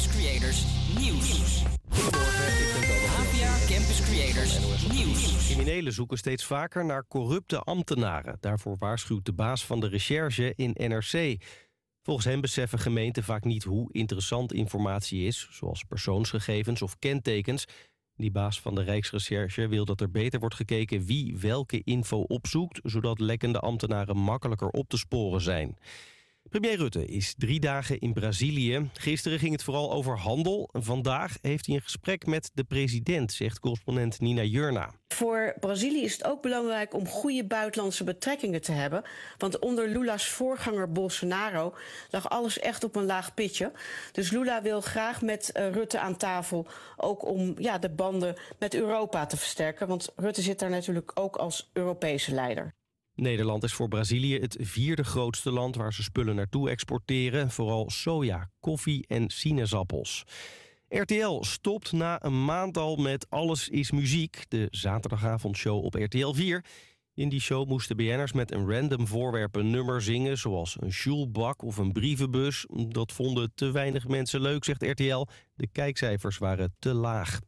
Campus Creators Nieuws. Campus Creators. Criminelen zoeken steeds vaker naar corrupte ambtenaren. Daarvoor waarschuwt de baas van de recherche in NRC. Volgens hem beseffen gemeenten vaak niet hoe interessant informatie is... zoals persoonsgegevens of kentekens. Die baas van de Rijksrecherche wil dat er beter wordt gekeken... wie welke info opzoekt... zodat lekkende ambtenaren makkelijker op te sporen zijn. Premier Rutte is drie dagen in Brazilië. Gisteren ging het vooral over handel. Vandaag heeft hij een gesprek met de president, zegt correspondent Nina Jurna. Voor Brazilië is het ook belangrijk om goede buitenlandse betrekkingen te hebben. Want onder Lula's voorganger Bolsonaro lag alles echt op een laag pitje. Dus Lula wil graag met uh, Rutte aan tafel, ook om ja, de banden met Europa te versterken. Want Rutte zit daar natuurlijk ook als Europese leider. Nederland is voor Brazilië het vierde grootste land waar ze spullen naartoe exporteren. Vooral soja, koffie en sinaasappels. RTL stopt na een maand al met Alles is Muziek, de zaterdagavondshow op RTL 4. In die show moesten BN'ers met een random voorwerp een nummer zingen... zoals een sjoelbak of een brievenbus. Dat vonden te weinig mensen leuk, zegt RTL. De kijkcijfers waren te laag.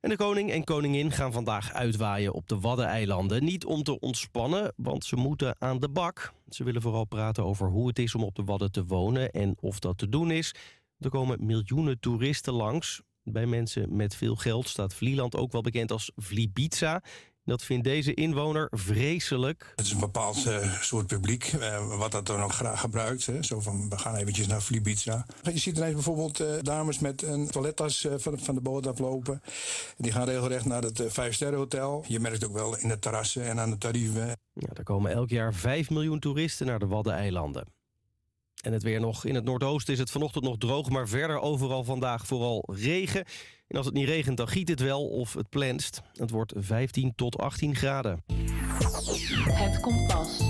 En de koning en koningin gaan vandaag uitwaaien op de Waddeneilanden. Niet om te ontspannen, want ze moeten aan de bak. Ze willen vooral praten over hoe het is om op de Wadden te wonen... en of dat te doen is. Er komen miljoenen toeristen langs. Bij mensen met veel geld staat Vlieland ook wel bekend als Vlibiza. Dat vindt deze inwoner vreselijk. Het is een bepaald uh, soort publiek uh, wat dat dan ook graag gebruikt. Hè. Zo van, we gaan eventjes naar Flibiza. Je ziet ineens bijvoorbeeld uh, dames met een toilettas van, van, de boot aflopen. Die gaan regelrecht naar het Vijfsterrenhotel. Je merkt ook wel in de terrassen en aan de tarieven. Ja, er komen elk jaar 5 miljoen toeristen naar de Waddeneilanden. En het weer nog. In het noordoosten is het vanochtend nog droog, maar verder overal vandaag vooral regen. En als het niet regent, dan giet het wel of het plenst. Het wordt 15 tot 18 graden. Het kompas.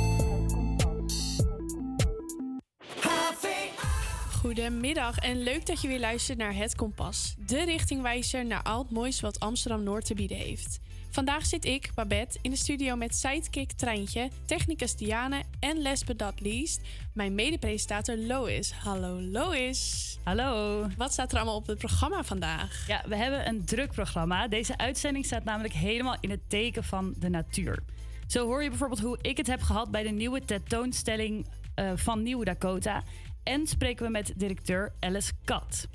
Goedemiddag en leuk dat je weer luistert naar Het Kompas. De richtingwijzer naar al het moois wat Amsterdam-Noord te bieden heeft. Vandaag zit ik, Babette, in de studio met sidekick Treintje, technicus Diane en last but not least, mijn medepresentator Lois. Hallo Lois. Hallo. Wat staat er allemaal op het programma vandaag? Ja, we hebben een druk programma. Deze uitzending staat namelijk helemaal in het teken van de natuur. Zo hoor je bijvoorbeeld hoe ik het heb gehad bij de nieuwe tentoonstelling uh, van Nieuw Dakota. En spreken we met directeur Alice Kat.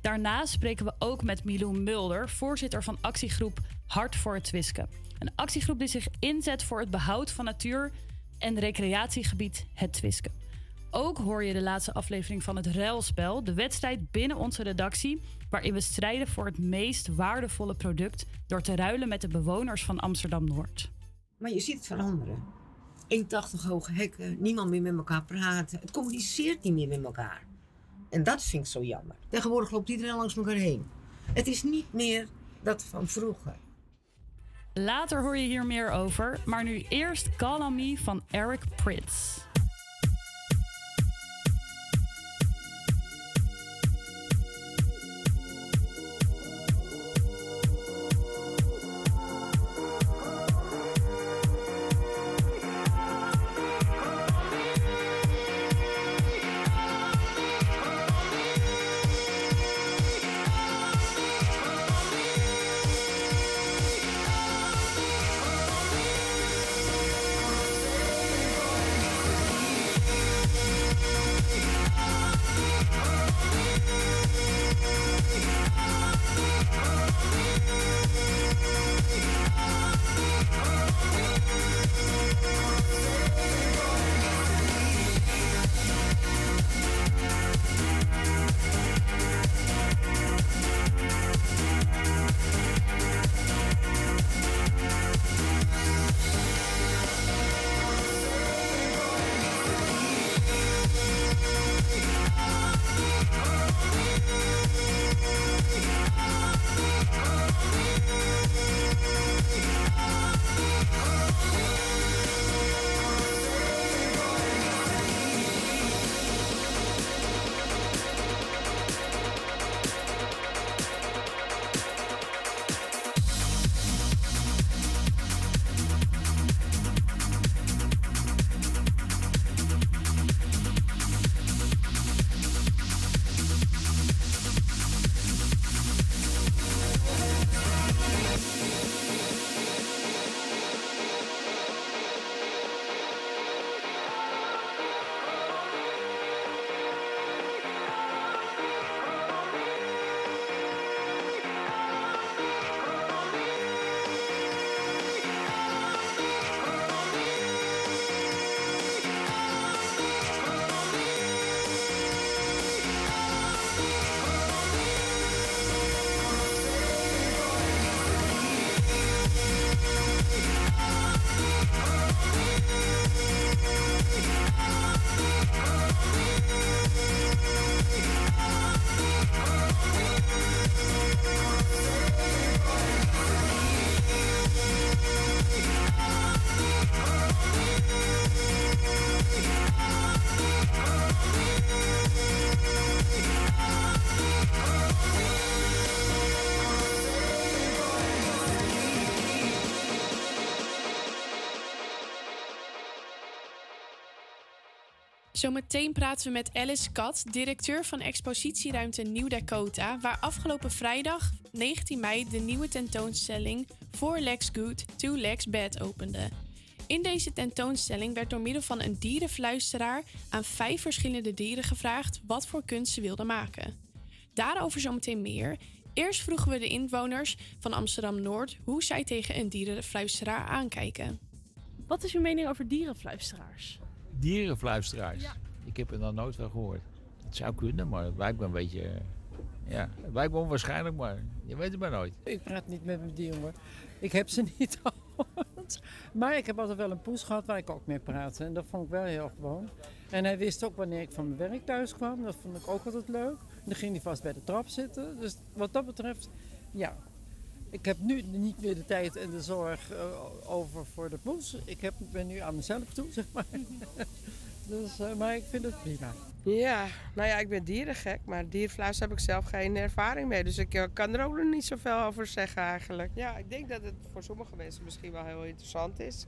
Daarnaast spreken we ook met Milou Mulder, voorzitter van actiegroep Hart voor het Twisken. Een actiegroep die zich inzet voor het behoud van natuur en recreatiegebied Het Twisken. Ook hoor je de laatste aflevering van het Ruilspel, de wedstrijd binnen onze redactie, waarin we strijden voor het meest waardevolle product door te ruilen met de bewoners van Amsterdam Noord. Maar je ziet het veranderen. 1,80 hoge hekken, niemand meer met elkaar praten. Het communiceert niet meer met elkaar. En dat vind ik zo jammer. Tegenwoordig loopt iedereen langs elkaar heen. Het is niet meer dat van vroeger. Later hoor je hier meer over, maar nu eerst Call on Me van Eric Prits. Zometeen praten we met Alice Kat, directeur van expositieruimte Nieuw Dakota, waar afgelopen vrijdag 19 mei de nieuwe tentoonstelling Four Legs Good, Two Legs Bad opende. In deze tentoonstelling werd door middel van een dierenfluisteraar aan vijf verschillende dieren gevraagd wat voor kunst ze wilden maken. Daarover zometeen meer. Eerst vroegen we de inwoners van Amsterdam Noord hoe zij tegen een dierenfluisteraar aankijken. Wat is uw mening over dierenfluisteraars? Dierenfluisteraars. Ik heb er nog nooit van gehoord. Het zou kunnen, maar het lijkt me een beetje... eh, Ja, het lijkt me onwaarschijnlijk, maar je weet het maar nooit. Ik praat niet met mijn dieren hoor. Ik heb ze niet gehad. Maar ik heb altijd wel een poes gehad waar ik ook mee praatte. En dat vond ik wel heel gewoon. En hij wist ook wanneer ik van mijn werk thuis kwam. Dat vond ik ook altijd leuk. Dan ging hij vast bij de trap zitten. Dus wat dat betreft, ja. Ik heb nu niet meer de tijd en de zorg eh, over voor de poes. Ik heb, ben nu aan mezelf toe, zeg maar. dus, eh, maar ik vind het prima. Ja, nou ja, ik ben dierengek, maar dierenfluis heb ik zelf geen ervaring mee. Dus ik eh, kan er ook nog niet zoveel over zeggen eigenlijk. Ja, ik denk dat het voor sommige mensen misschien wel heel interessant is.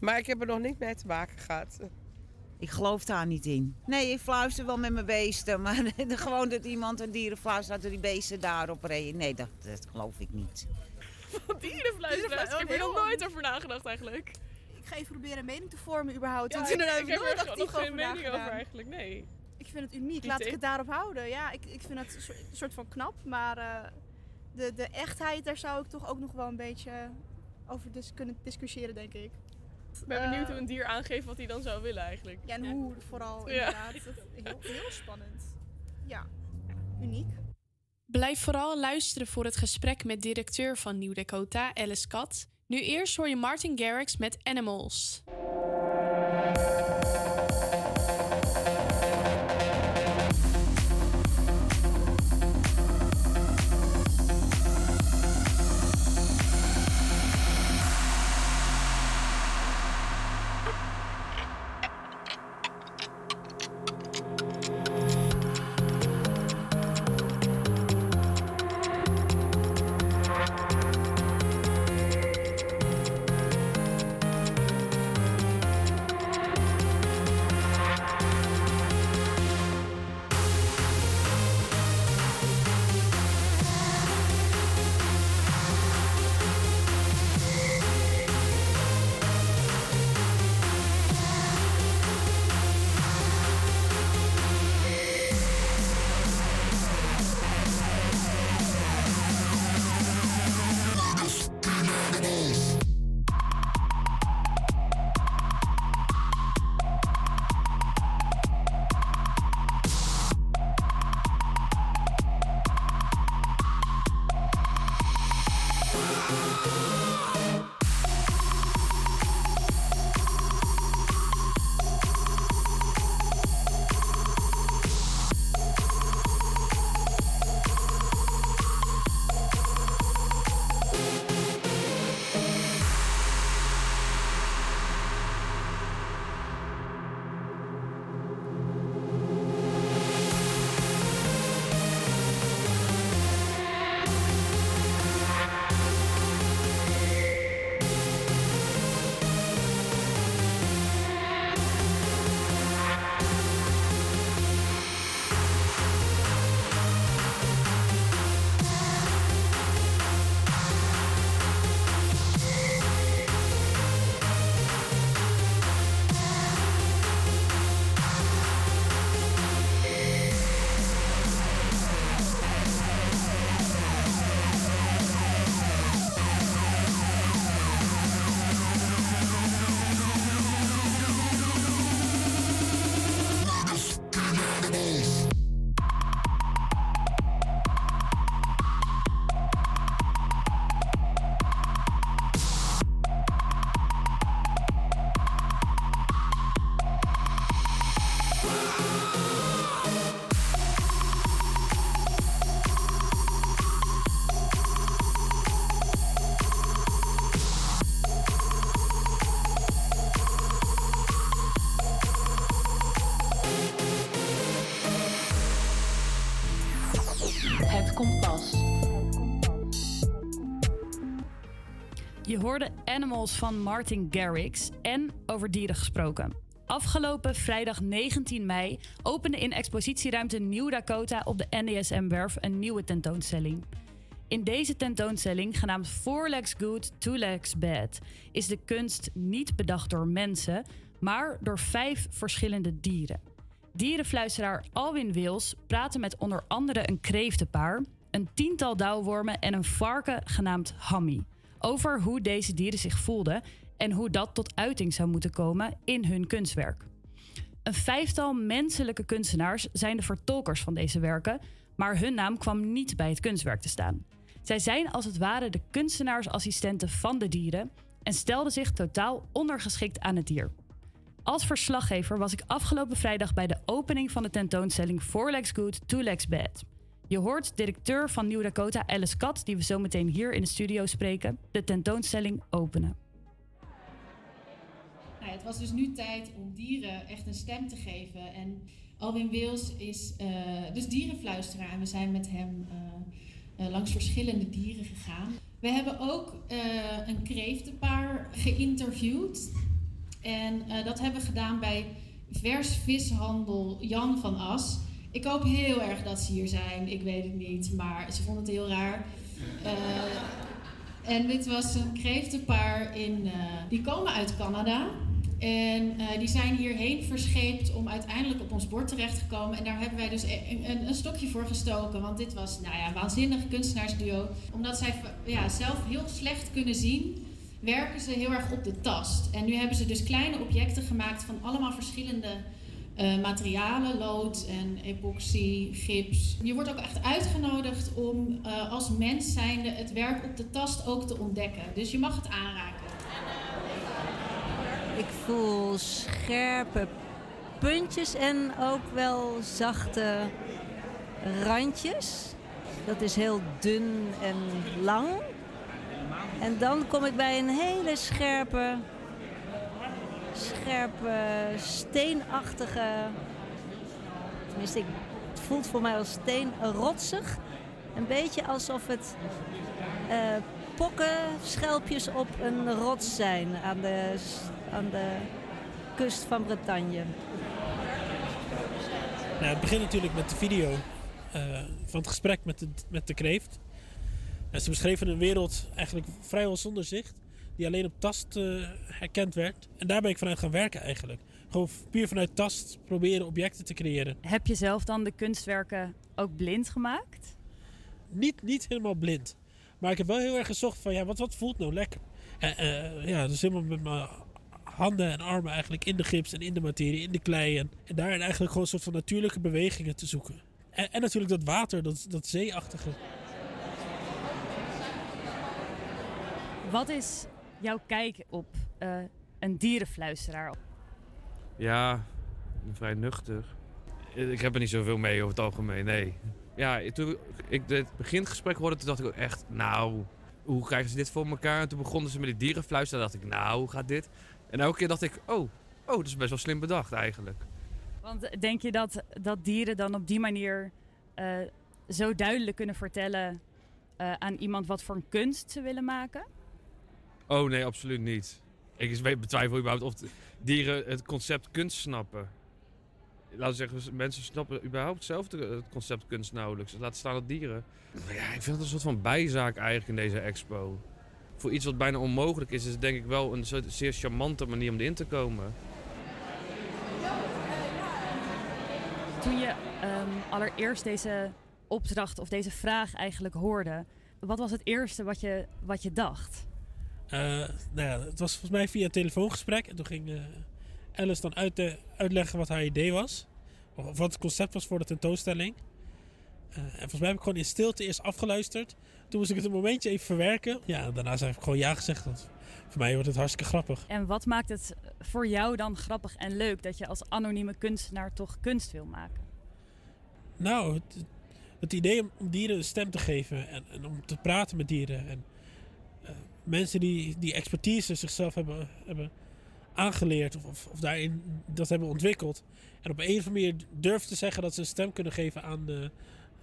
Maar ik heb er nog niet mee te maken gehad. Ik geloof daar niet in. Nee, ik fluister wel met mijn beesten. Maar gewoon dat iemand een dieren fluistert dat die beesten daarop reden. Nee, dat, dat geloof ik niet. Dierenfluisteraars? Ik heb er nog heel nooit over nagedacht eigenlijk. Ik ga even proberen een mening te vormen überhaupt. Ja, want ik, heb er actief nog geen over mening over eigenlijk, nee. Ik vind het uniek. Laat ik het daarop houden. Ja, ik, ik vind het een soort, van knap. Maar eh, de, de echtheid, daar zou ik toch ook nog wel een beetje over dis- kunnen discussiëren, denk ik. Ik ben benieuwd hoe een dier aangeeft wat hij dan zou willen eigenlijk. Ja, en hoe vooral Ja. inderdaad. Dat, heel, heel spannend. Ja, uniek. Blijf vooral luisteren voor het gesprek met directeur van Nieuw Dakota, Alice Kat. Nu eerst hoor je Martin Garrix met Animals. Animals van Martin Garrix en over dieren gesproken. Afgelopen vrijdag 19 mei opende in expositieruimte Nieuw Dakota op de NDSM-werf een nieuwe tentoonstelling. In deze tentoonstelling, genaamd Four Legs Good, Two Legs Bad, is de kunst niet bedacht door mensen, maar door vijf verschillende dieren. Dierenfluisteraar Alwin Wils praatte met onder andere een kreeftenpaar, een tiental dauwwormen en een varken genaamd Hammy over hoe deze dieren zich voelden en hoe dat tot uiting zou moeten komen in hun kunstwerk. Een vijftal menselijke kunstenaars zijn de vertolkers van deze werken, maar hun naam kwam niet bij het kunstwerk te staan. Zij zijn als het ware de kunstenaarsassistenten van de dieren en stelden zich totaal ondergeschikt aan het dier. Als verslaggever was ik afgelopen vrijdag bij de opening van de tentoonstelling Four Legs Good, Two Legs Bad. Je hoort directeur van Nieuw Dakota, Alice Kat, die we zo meteen hier in de studio spreken, de tentoonstelling openen. Nou, het was dus nu tijd om dieren echt een stem te geven. En Alwin Wils is uh, dus dierenfluisteraar en we zijn met hem uh, uh, langs verschillende dieren gegaan. We hebben ook een kreeftenpaar geïnterviewd. En dat hebben we gedaan bij vers vishandel Jan van As. Ik hoop heel erg dat ze hier zijn. Ik weet het niet, maar ze vonden het heel raar. en dit was een kreeftenpaar in, die komen uit Canada. En uh, die zijn hierheen verscheept om uiteindelijk op ons bord terecht te komen. En daar hebben wij dus een, een, een, stokje voor gestoken. Want dit was nou ja, een waanzinnig kunstenaarsduo. Omdat zij ja, zelf heel slecht kunnen zien, werken ze heel erg op de tast. En nu hebben ze dus kleine objecten gemaakt van allemaal verschillende uh, materialen. Lood en epoxy, gips. Je wordt ook echt uitgenodigd om uh, als mens zijnde het werk op de tast ook te ontdekken. Dus je mag het aanraken. Ik voel scherpe puntjes en ook wel zachte randjes. Dat is heel dun en lang. En dan kom ik bij een hele scherpe, scherpe, steenachtige. Tenminste, het voelt voor mij als steen rotsig. Een beetje alsof het uh, pokken, schelpjes op een rots zijn aan de aan de kust van Bretagne. Nou, het begint natuurlijk met de video uh, van het gesprek met de, met de kreeft. En ze beschreven een wereld eigenlijk vrijwel zonder zicht, die alleen op tast uh, herkend werd. En daar ben ik vanuit gaan werken eigenlijk. Gewoon puur vanuit tast proberen objecten te creëren. Heb je zelf dan de kunstwerken ook blind gemaakt? Niet, niet helemaal blind. Maar ik heb wel heel erg gezocht van ja, wat, wat voelt nou lekker? Uh, ja, dus helemaal met mijn handen en armen eigenlijk in de gips en in de materie, in de klei. En, en daarin eigenlijk gewoon een soort van natuurlijke bewegingen te zoeken. En, en natuurlijk dat water, dat, dat zeeachtige. Wat is jouw kijk op uh, een dierenfluisteraar? Ja, vrij nuchter. Ik heb er niet zoveel mee over het algemeen, nee. Ja, toen ik het begingesprek hoorde, toen dacht ik ook echt, nou, hoe krijgen ze dit voor elkaar? En toen begonnen ze met die dierenfluisteren. dacht ik, nou, hoe gaat dit? En elke keer dacht ik, oh, oh, dat is best wel slim bedacht eigenlijk. Want denk je dat, dat dieren dan op die manier uh, zo duidelijk kunnen vertellen uh, aan iemand wat voor een kunst ze willen maken? Oh nee, absoluut niet. Ik betwijfel überhaupt of dieren het concept kunst snappen. Laten we zeggen, mensen snappen überhaupt zelf het concept kunst nauwelijks. Laat staan dat dieren. Ja, ik vind het een soort van bijzaak eigenlijk in deze expo voor iets wat bijna onmogelijk is, is het denk ik wel een zeer charmante manier om erin te komen. Toen je um, allereerst deze opdracht of deze vraag eigenlijk hoorde, wat was het eerste wat je, wat je dacht? Uh, nou ja, het was volgens mij via een telefoongesprek. En toen ging uh, Alice dan uit de, uitleggen wat haar idee was. Of wat het concept was voor de tentoonstelling. Uh, en volgens mij heb ik gewoon in stilte eerst afgeluisterd. Toen moest ik het een momentje even verwerken. Ja, daarna heb ik gewoon ja gezegd. Want voor mij wordt het hartstikke grappig. En wat maakt het voor jou dan grappig en leuk dat je als anonieme kunstenaar toch kunst wil maken? Nou, het, het idee om, dieren een stem te geven en, en om te praten met dieren. En mensen die die expertise zichzelf hebben, hebben aangeleerd of, of, daarin dat hebben ontwikkeld. En op een of andere manier durven te zeggen dat ze een stem kunnen geven aan de,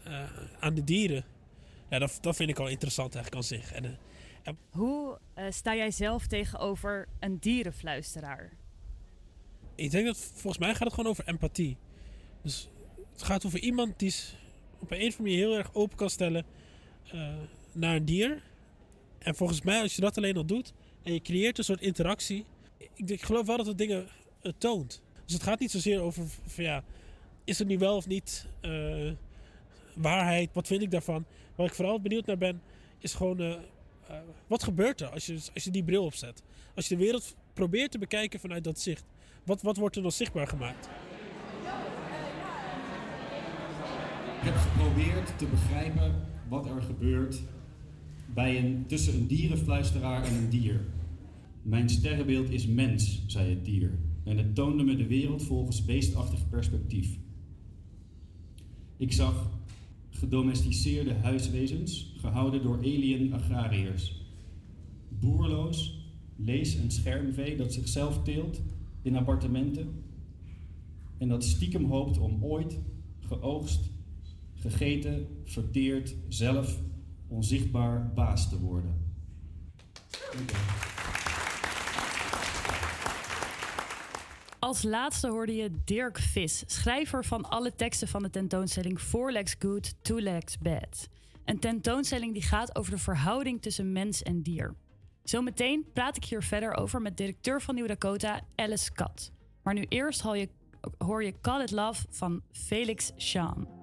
uh, aan de dieren. Ja, dat, dat vind ik al interessant eigenlijk aan zich. En, uh, Hoe uh, sta jij zelf tegenover een dierenfluisteraar? Ik denk dat volgens mij gaat het gewoon over empathie. Dus het gaat over iemand die op een of andere manier heel erg open kan stellen eh, naar een dier. En volgens mij, als je dat alleen al doet en je creëert een soort interactie. Ik, ik geloof wel dat het dingen eh, toont. Dus het gaat niet zozeer over van ja, is het nu wel of niet eh, waarheid? Wat vind ik daarvan? Waar ik vooral benieuwd naar ben, is gewoon eh, wat gebeurt er als je, als je die bril opzet? Als je de wereld probeert te bekijken vanuit dat zicht. Wat, wat wordt er dan zichtbaar gemaakt? Ik heb geprobeerd te begrijpen wat er gebeurt bij een, tussen een dierenfluisteraar en een dier. Mijn sterrenbeeld is mens, zei het dier. En het toonde me de wereld volgens beestachtig perspectief. Ik zag gedomesticeerde huiswezens, gehouden door alien agrariërs. Boerloos, lees- en schermvee dat zichzelf teelt in appartementen. En dat stiekem hoopt om ooit geoogst, gegeten, verteerd, zelf onzichtbaar baas te worden. Als laatste hoorde je Dirk Vis, schrijver van alle teksten van de tentoonstelling Four Legs Good, Two Legs Bad. Een tentoonstelling die gaat over de verhouding tussen mens en dier. Zometeen praat ik hier verder over met directeur van Nieuw Dakota, Alice Kat. Maar nu eerst hoor je, hoor je Call It Love van Felix Sean.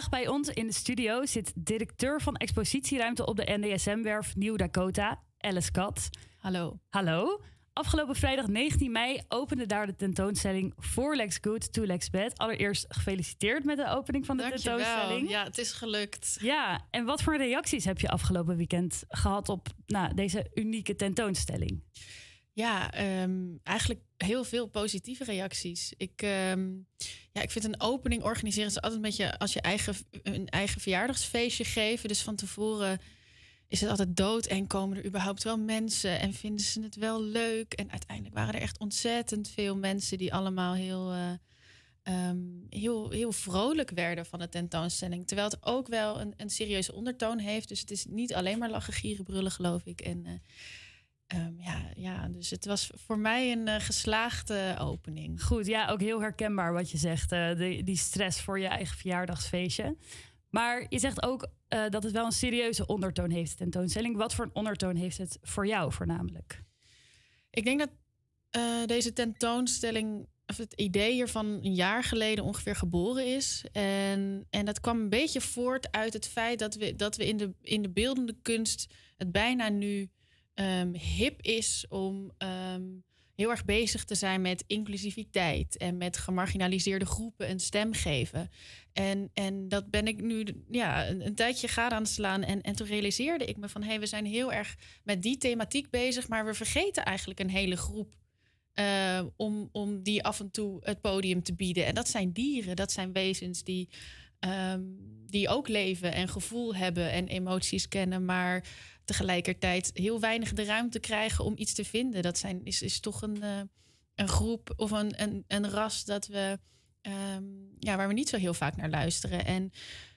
Vandaag bij ons in de studio zit directeur van expositieruimte op de NDSM-werf Nieuw Dakota, Alice Kat. Hallo. Hallo. Afgelopen vrijdag 19 mei opende daar de tentoonstelling Four Legs Good, Two Legs Bad. Allereerst gefeliciteerd met de opening van de Dankjewel. tentoonstelling. Ja, het is gelukt. Ja, en wat voor reacties heb je afgelopen weekend gehad op nou, deze unieke tentoonstelling? Ja, ehm, eigenlijk heel veel positieve reacties. Ik, ehm, ja, ik vind een opening organiseren is altijd een beetje als je eigen, een eigen verjaardagsfeestje geven. Dus van tevoren is het altijd dood en komen er überhaupt wel mensen en vinden ze het wel leuk. En uiteindelijk waren er echt ontzettend veel mensen die allemaal heel eh, ehm, heel, heel vrolijk werden van de tentoonstelling. Terwijl het ook wel een, een serieuze ondertoon heeft. Dus het is niet alleen maar lachen, gieren, brullen, geloof ik. En eh, ehm, ja, ja, dus het was voor mij een eh, geslaagde opening. Goed, ja, ook heel herkenbaar wat je zegt. de, die stress voor je eigen verjaardagsfeestje. Maar je zegt ook eh, dat het wel een serieuze ondertoon heeft, de tentoonstelling. Wat voor een ondertoon heeft het voor jou voornamelijk? Ik denk dat deze tentoonstelling, of het idee hiervan een jaar geleden ongeveer geboren is. En, en dat kwam een beetje voort uit het feit dat we, dat we in, de, in de beeldende kunst het bijna nu ehm, hip is om ehm, heel erg bezig te zijn met inclusiviteit en met gemarginaliseerde groepen een stem geven. En, en dat ben ik nu ja, een, tijdje gade aan het slaan. En, en toen realiseerde ik me van hé, hey, we zijn heel erg met die thematiek bezig, maar we vergeten eigenlijk een hele groep. eh, om, om die af en toe het podium te bieden. En dat zijn dieren, dat zijn wezens die, ehm, die ook leven en gevoel hebben en emoties kennen, maar tegelijkertijd heel weinig de ruimte krijgen om iets te vinden. Dat zijn, is, is toch een, eh, een groep of een, een, ras dat we, ehm, ja, waar we niet zo heel vaak naar luisteren. En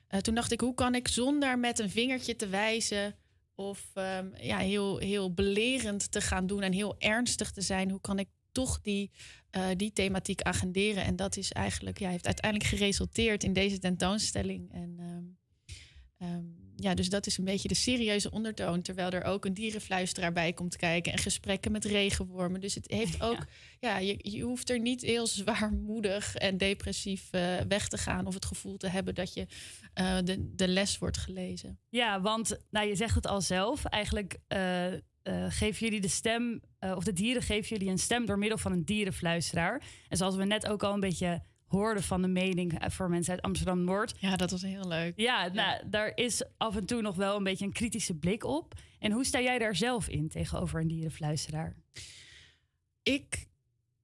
eh, toen dacht ik, hoe kan ik zonder met een vingertje te wijzen of ehm, ja, heel, heel belerend te gaan doen en heel ernstig te zijn, hoe kan ik toch die, eh, die thematiek agenderen? En dat is eigenlijk, ja, heeft uiteindelijk geresulteerd in deze tentoonstelling. En ehm, ja, dus dat is een beetje de serieuze ondertoon. Terwijl er ook een dierenfluisteraar bij komt kijken en gesprekken met regenwormen. Dus het heeft ook, ja, je, je hoeft er niet heel zwaarmoedig en depressief eh, weg te gaan. Of het gevoel te hebben dat je eh, de, de les wordt gelezen. Ja, want nou, je zegt het al zelf. Eigenlijk eh, geven jullie de stem, of de dieren geven jullie een stem door middel van een dierenfluisteraar. En zoals we net ook al een beetje hoorden van de mening eh, voor mensen uit Amsterdam Noord. Ja, dat was heel leuk. Ja, Nou, daar is af en toe nog wel een beetje een kritische blik op. En hoe sta jij daar zelf in tegenover een dierenfluisteraar? ik,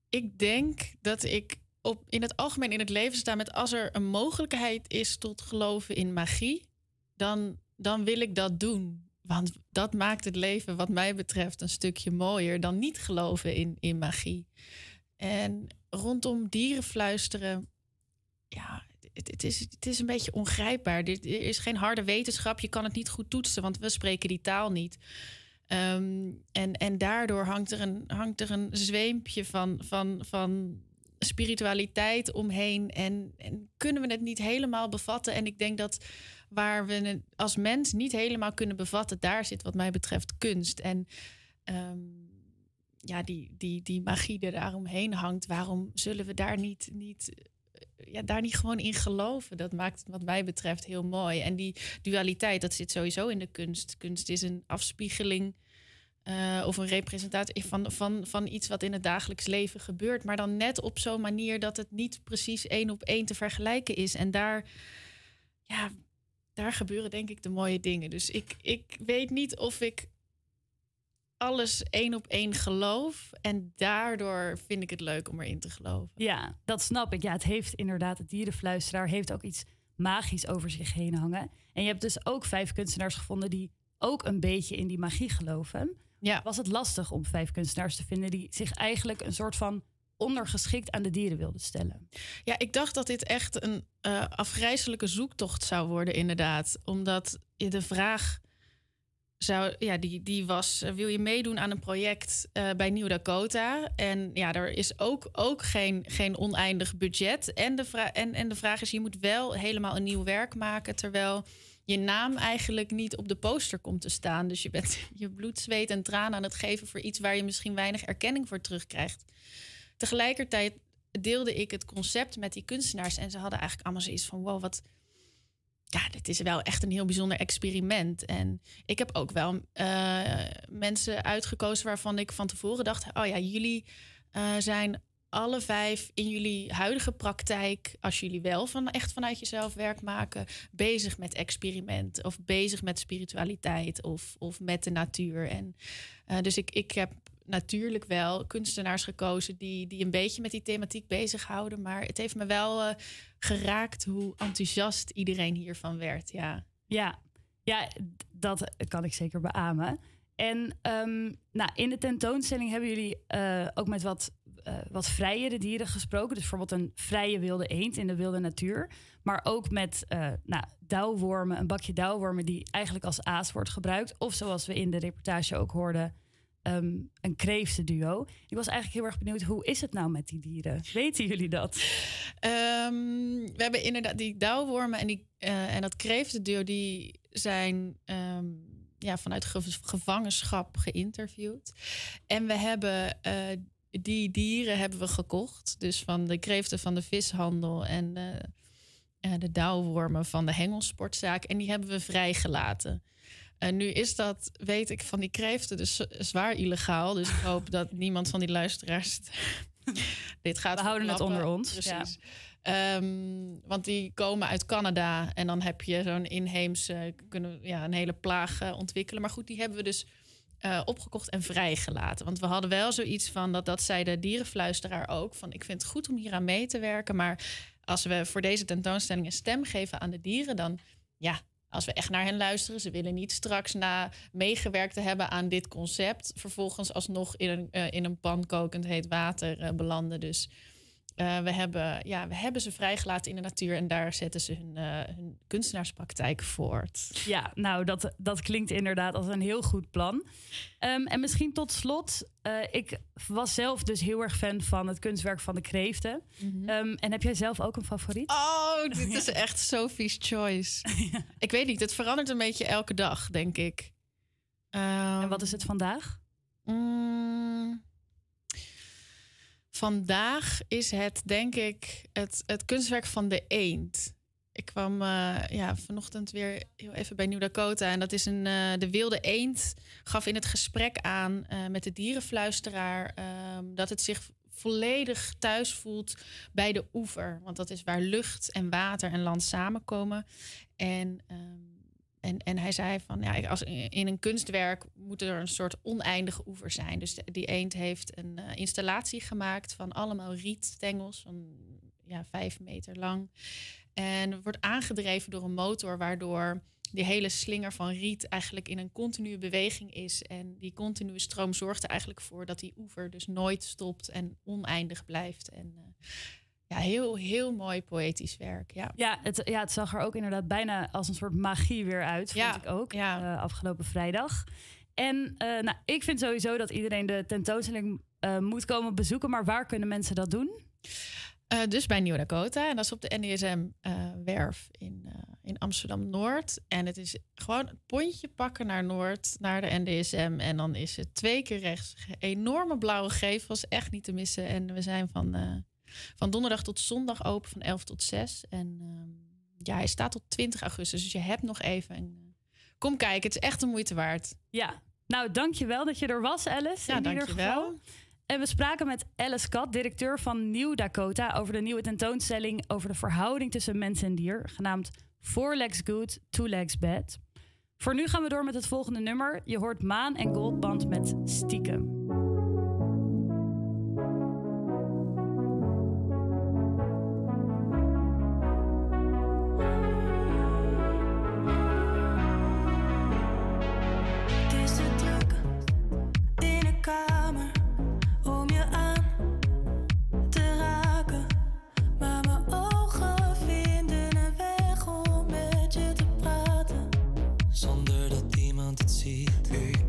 ik denk dat ik op, in het algemeen in het leven sta met als er een mogelijkheid is tot geloven in magie, dan, dan wil ik dat doen. Want dat maakt het leven, wat mij betreft, een stukje mooier dan niet geloven in, in magie. En rondom dieren fluisteren, ja, het, het, is, het is een beetje ongrijpbaar. Dit is geen harde wetenschap. Je kan het niet goed toetsen, want we spreken die taal niet. Ehm, en, en daardoor hangt er een, hangt er een zweempje van, van, van spiritualiteit omheen. En, en kunnen we het niet helemaal bevatten. En ik denk dat waar we het als mens niet helemaal kunnen bevatten, daar zit wat mij betreft kunst. En ehm, ja, die, die, die magie er daaromheen hangt, waarom zullen we daar niet, niet, eh, ja, daar niet gewoon in geloven? Dat maakt wat mij betreft heel mooi. En die dualiteit, dat zit sowieso in de kunst. Kunst is een afspiegeling eh, of een representatie van, van, van iets wat in het dagelijks leven gebeurt. Maar dan net op zo'n manier dat het niet precies één op één te vergelijken is. En daar, ja, daar gebeuren denk ik de mooie dingen. Dus ik, ik weet niet of ik alles één op één geloof. En daardoor vind ik het leuk om erin te geloven. Ja, dat snap ik. Ja, het heeft inderdaad, het dierenfluisteraar heeft ook iets magisch over zich heen hangen. En je hebt dus ook vijf kunstenaars gevonden die ook een beetje in die magie geloven. Ja. Was het lastig om vijf kunstenaars te vinden die zich eigenlijk een soort van ondergeschikt aan de dieren wilden stellen? Ja, ik dacht dat dit echt een eh, afgrijzelijke zoektocht zou worden, inderdaad. Omdat je de vraag ja, die, die was: eh, wil je meedoen aan een project eh, bij Nieuw Dakota? En ja, er is ook, ook geen, geen oneindig budget. En de, vra- en, en de vraag is: je moet wel helemaal een nieuw werk maken, terwijl je naam eigenlijk niet op de poster komt te staan. Dus je bent je bloed, zweet en tranen aan het geven voor iets waar je misschien weinig erkenning voor terugkrijgt. Tegelijkertijd deelde ik het concept met die kunstenaars en ze hadden eigenlijk allemaal zoiets van: wow, wat. Ja, dit is wel echt een heel bijzonder experiment. En ik heb ook wel eh, mensen uitgekozen waarvan ik van tevoren dacht: oh ja, jullie eh, zijn alle vijf in jullie huidige praktijk, als jullie wel van echt vanuit jezelf werk maken, bezig met experiment of bezig met spiritualiteit of, of met de natuur. En eh, dus ik, ik heb natuurlijk wel kunstenaars gekozen die, die een beetje met die thematiek bezighouden. Maar het heeft me wel geraakt hoe enthousiast iedereen hiervan werd. Ja. Ja, ja dat kan ik zeker beamen. En ehm, nou, in de tentoonstelling hebben jullie eh, ook met wat eh, wat vrijere dieren gesproken. Dus bijvoorbeeld een vrije wilde eend in de wilde natuur. Maar ook met eh nou, dauwwormen, een bakje dauwwormen die eigenlijk als aas wordt gebruikt. Of zoals we in de reportage ook hoorden, ehm, een kreeftenduo. Ik was eigenlijk heel erg benieuwd, hoe is het nou met die dieren? Weten jullie dat? Ehm, we hebben inderdaad die dauwwormen en, die, eh, en dat kreeftenduo... die zijn ehm, ja, vanuit ge- gevangenschap geïnterviewd. En we hebben... eh, die dieren hebben we gekocht. Dus van de kreeften van de vishandel en eh, eh, de dauwwormen van de hengelsportzaak. En die hebben we vrijgelaten. En nu is dat, weet ik, van die kreeften dus zwaar illegaal. Dus ik hoop dat niemand van die luisteraars dit gaat We houden het onder ons, ja. Precies. Ehm, want die komen uit Canada en dan heb je zo'n inheemse, kunnen ja, een hele plaag eh, ontwikkelen. Maar goed, die hebben we dus eh, opgekocht en vrijgelaten. Want we hadden wel zoiets van, dat, dat zei de dierenfluisteraar ook, van ik vind het goed om hier aan mee te werken. Maar als we voor deze tentoonstelling een stem geven aan de dieren, dan ja, als we echt naar hen luisteren, ze willen niet straks na meegewerkt te hebben aan dit concept, vervolgens alsnog in een, eh, in een pan kokend heet water eh, belanden. Dus eh, we, hebben, ja, we hebben ze vrijgelaten in de natuur en daar zetten ze hun, eh, hun kunstenaarspraktijk voort. Ja, nou, dat, dat klinkt inderdaad als een heel goed plan. Ehm, en misschien tot slot, eh, ik was zelf dus heel erg fan van het kunstwerk van de kreeften. Ehm, en heb jij zelf ook een favoriet? Oh, dit is echt Sophie's choice. Ik weet niet, het verandert een beetje elke dag, denk ik. en wat is het vandaag? Mm, vandaag is het, denk ik, het, het kunstwerk van de eend. Ik kwam eh, ja, vanochtend weer heel even bij Nieuw Dakota. En dat is een, eh, de wilde eend gaf in het gesprek aan eh, met de dierenfluisteraar... ehm, dat het zich volledig thuis voelt bij de oever. Want dat is waar lucht en water en land samenkomen. En, ehm, en, en hij zei van, ja, als in een kunstwerk moet er een soort oneindige oever zijn. Dus die eend heeft een eh, installatie gemaakt van allemaal rietstengels van ja, vijf meter lang. En wordt aangedreven door een motor, waardoor die hele slinger van riet eigenlijk in een continue beweging is. En die continue stroom zorgt er eigenlijk voor dat die oever dus nooit stopt en oneindig blijft. En eh, ja, heel, heel mooi poëtisch werk. Ja. Ja het, ja, het zag er ook inderdaad bijna als een soort magie weer uit, vond Ja, ik ook, eh, afgelopen vrijdag. En eh, nou, ik vind sowieso dat iedereen de tentoonstelling eh, moet komen bezoeken. Maar waar kunnen mensen dat doen? Dus bij Nieuw Dakota. En dat is op de NDSM-werf in, in Amsterdam-Noord. En het is gewoon het pontje pakken naar Noord, naar de NDSM. En dan is het twee keer rechts. Enorme blauwe gevels, echt niet te missen. En we zijn van, van donderdag tot zondag open, van 11 tot 6. En ehm, ja, hij staat tot 20 augustus. Dus je hebt nog even. En, eh, kom kijken, het is echt de moeite waard. Ja, nou dankjewel dat je er was, Alice. Ja, in dankjewel. geval. En we spraken met Alice Kat, directeur van Nieuw Dakota, over de nieuwe tentoonstelling over de verhouding tussen mens en dier, genaamd Four Legs Good, Two Legs Bad. Voor nu gaan we door met het volgende nummer. Je hoort Maan en Goldband met Stiekem. Dat iemand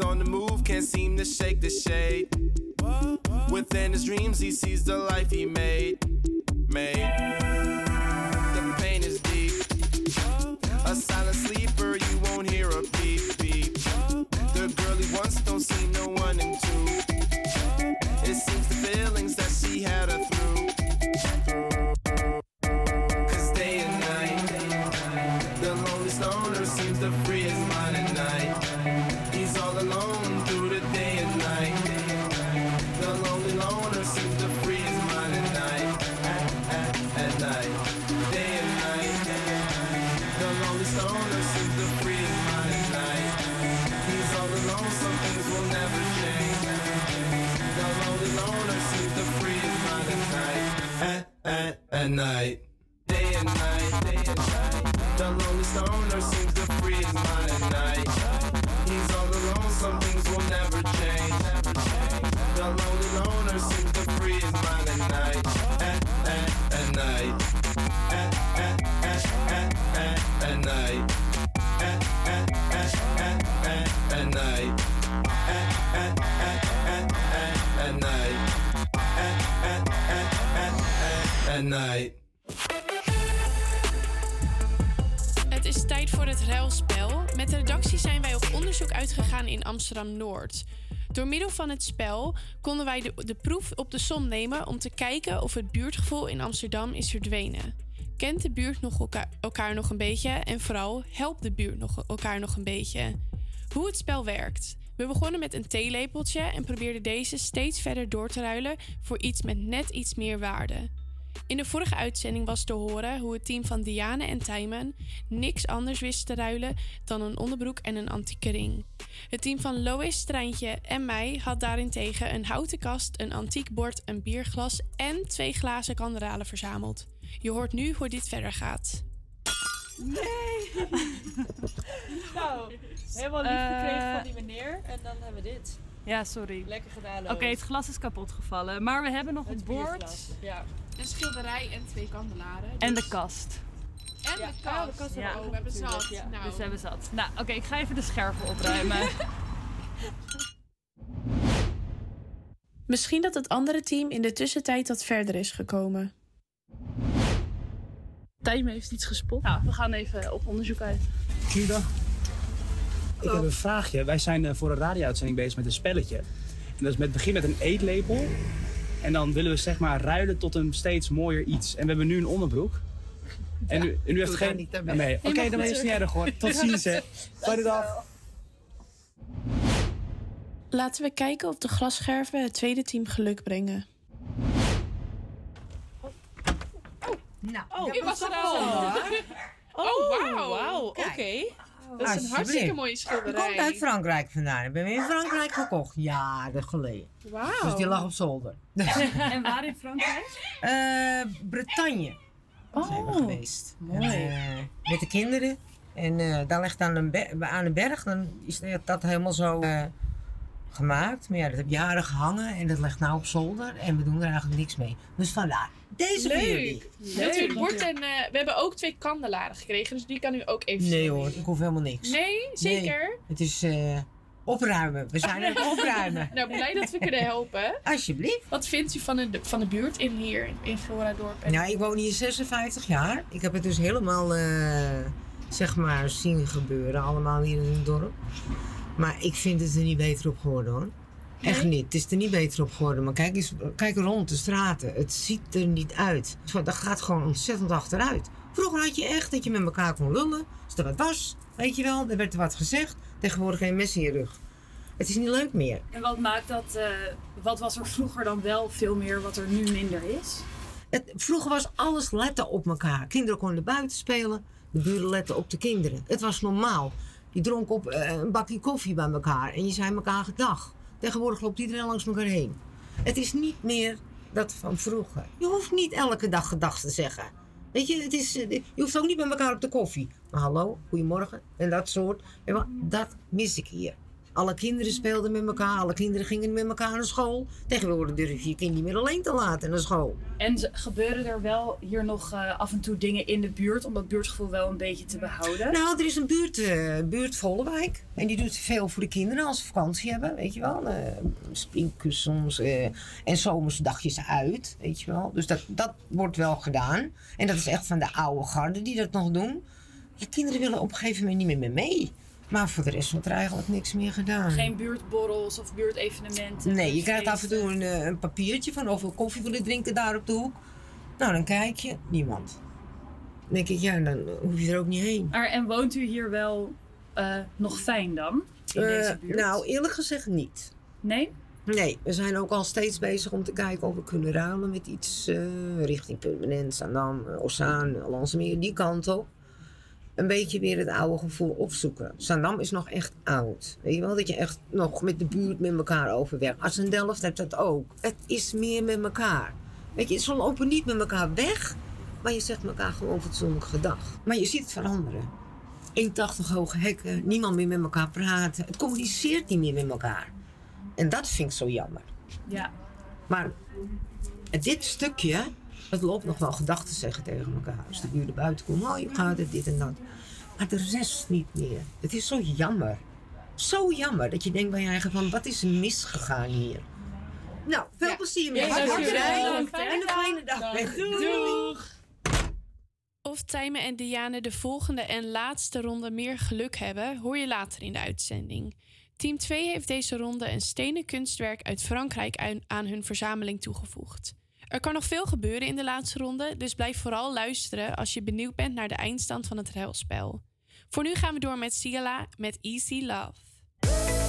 On the move, can't seem to shake the shade. Within his dreams, he sees the life he made. Made. The pain is deep. A silent sleeper, you won't hear a beep beep. The girl he wants don't see no one in at, night. Night. Het is tijd voor het ruilspel. Met de redactie zijn wij op onderzoek uitgegaan in Amsterdam-Noord. Door middel van het spel konden wij de, proef op de som nemen om te kijken of het buurtgevoel in Amsterdam is verdwenen. Kent de buurt nog elkaar nog een beetje en vooral helpt de buurt nog, elkaar nog een beetje? Hoe het spel werkt. We begonnen met een theelepeltje en probeerden deze steeds verder door te ruilen voor iets met net iets meer waarde. In de vorige uitzending was te horen hoe het team van Diane en Tijmen niks anders wist te ruilen dan een onderbroek en een antieke ring. Het team van Lois, Treintje en mij had daarentegen een houten kast, een antiek bord, een bierglas en twee glazen kanderalen verzameld. Je hoort nu hoe dit verder gaat. Nee! nou, helemaal lief gekregen van die meneer. En dan hebben we dit. Ja, sorry. Lekker gedaan, Oké, het glas is kapot gevallen. Maar we hebben nog het, bord bierglas, Ja. Een schilderij en twee kandelaren. en de kast. En de kast. de kast Ja. hebben we ook we hebben zat. ja. Nou. Dus we hebben zat. Nou, oké, ik ga even de scherven opruimen. Misschien dat het andere team in de tussentijd wat verder is gekomen. Tijm heeft iets gespot. Nou, we gaan even op onderzoek uit. Goeiedag. Ik heb een vraagje. Wij zijn eh, voor een radio-uitzending bezig met een spelletje. En dat is met begin met een eetlepel. En dan willen we zeg maar ruilen tot een steeds mooier iets. En we hebben nu een onderbroek. En u, en u heeft geen... niet aan mee. nee. Oké, mag dan is het niet erg hoor. Tot ziens hè. Fijne dag. Laten we kijken of de glasscherven het tweede team geluk brengen. Nou, Oh, ik was er al. hoor. Oh, wauw. Kijk. oké. Dat is een hartstikke mooie Die schilderij. komt uit Frankrijk vandaan. Ik ben weer in Frankrijk gekocht. Jaren geleden. Wauw. Dus die lag op zolder. en waar in Frankrijk? Eh, Bretagne. Oh, zijn we geweest. mooi. En, eh, met de kinderen. En eh daar ligt aan een, aan een berg, dan is dat helemaal zo eh, gemaakt. Maar ja, dat heb jaren gehangen en dat ligt nou op zolder. En we doen er eigenlijk niks mee. Dus vandaar. Deze voor jullie. Leuk. Het bord en eh, we hebben ook twee kandelaren gekregen, dus die kan u ook even Nee hoor, ik hoef helemaal niks. Nee, zeker? Nee, het is, eh, Opruimen. We zijn aan het opruimen. Nou, blij dat we kunnen helpen. Alsjeblieft. Wat vindt u van de, van de buurt in hier, in Floradorp? En- Nou, ik woon hier 56 jaar. Ik heb het dus helemaal, eh, zeg maar, zien gebeuren. Allemaal hier in het dorp. Maar ik vind het er niet beter op geworden hoor. Echt niet. Het is er niet beter op geworden. Maar kijk eens kijk rond de straten. Het ziet er niet uit. Dat gaat gewoon ontzettend achteruit. Vroeger had je echt dat je met elkaar kon lullen. Als er wat was, weet je wel. Er werd er wat gezegd. Tegenwoordig geen mes in je rug. Het is niet leuk meer. En wat maakt dat, eh, wat was er vroeger dan wel veel meer wat er nu minder is? Het, vroeger was alles letten op elkaar. Kinderen konden buiten spelen. De buren letten op de kinderen. Het was normaal. Je dronk op eh, een bakje koffie bij elkaar en je zei elkaar gedag. Tegenwoordig loopt iedereen langs elkaar heen. Het is niet meer dat van vroeger. Je hoeft niet elke dag gedag te zeggen. Weet je, het is, eh, je hoeft ook niet met elkaar op de koffie. Maar hallo, goedemorgen en dat soort. Dat mis ik hier. Alle kinderen speelden met elkaar, alle kinderen gingen met elkaar naar school. Tegenwoordig durf je je kind niet meer alleen te laten naar school. En gebeuren er wel hier nog eh, af en toe dingen in de buurt om dat buurtgevoel wel een beetje te behouden? Nou, er is een buurt, eh buurt Vollewijk. En die doet veel voor de kinderen als ze vakantie hebben, weet je wel. Eh springkussens eh, en zomers dagjes uit, weet je wel. Dus dat, dat wordt wel gedaan. En dat is echt van de oude garde die dat nog doen. De kinderen willen op een gegeven moment niet meer mee. Maar voor de rest wordt er eigenlijk niks meer gedaan. Geen buurtborrels of buurtevenementen? Nee, je krijgt af en toe een, eh, een papiertje van hoeveel koffie willen drinken daar op de hoek. Nou, dan kijk je, niemand. Dan denk ik, ja, dan hoef je er ook niet heen. Maar, en woont u hier wel eh, nog fijn dan? In Eh, deze buurt? nou, eerlijk gezegd niet. Nee? Nee, we zijn ook al steeds bezig om te kijken of we kunnen ruilen met iets eh, richting Permanent, Zandam, uh, Ossaan, Landsmeer, die kant op. Een beetje weer het oude gevoel opzoeken. Zandam is nog echt oud. Weet je wel, dat je echt nog met de buurt met elkaar overwerkt. Als een Delft hebt dat ook. Het is meer met elkaar. Weet je, ze lopen niet met elkaar weg, maar je zegt elkaar gewoon fatsoenlijk gedag. Maar je ziet het veranderen. 1,80 hoge hekken, niemand meer met elkaar praten. Het communiceert niet meer met elkaar. En dat vind ik zo jammer. Ja. Maar dit stukje, het loopt nog wel gedachten zeggen tegen elkaar. Als de buren buiten komen, oh je gaat het, dit en dat. Maar de rest niet meer. Het is zo jammer. Zo jammer dat je denkt bij je eigen van, wat is er misgegaan hier? Nou, veel plezier met Ja, hartstikke. En een fijne dag. Doeg. Of Tijmen en Diane de volgende en laatste ronde meer geluk hebben, hoor je later in de uitzending. Team 2 heeft deze ronde een stenen kunstwerk uit Frankrijk aan hun verzameling toegevoegd. Er kan nog veel gebeuren in de laatste ronde, dus blijf vooral luisteren als je benieuwd bent naar de eindstand van het ruilspel. Voor nu gaan we door met Ciala met Easy Love.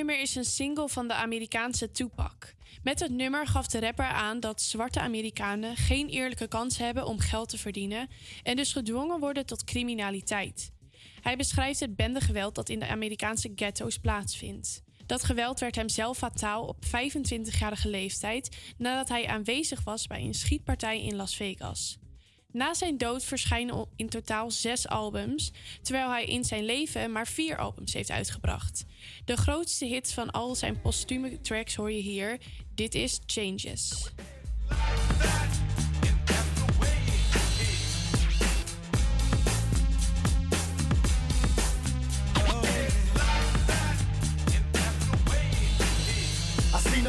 Nummer is een single van de Amerikaanse Tupac. Met het nummer gaf de rapper aan dat zwarte Amerikanen geen eerlijke kans hebben om geld te verdienen en dus gedwongen worden tot criminaliteit. Hij beschrijft het bendegeweld dat in de Amerikaanse ghetto's plaatsvindt. Dat geweld werd hem zelf fataal op 25-jarige leeftijd nadat hij aanwezig was bij een schietpartij in Las Vegas. Na zijn dood verschijnen in totaal zes albums, terwijl hij in zijn leven maar vier albums heeft uitgebracht. De grootste hits van al zijn postume tracks hoor je hier. Dit is Changes.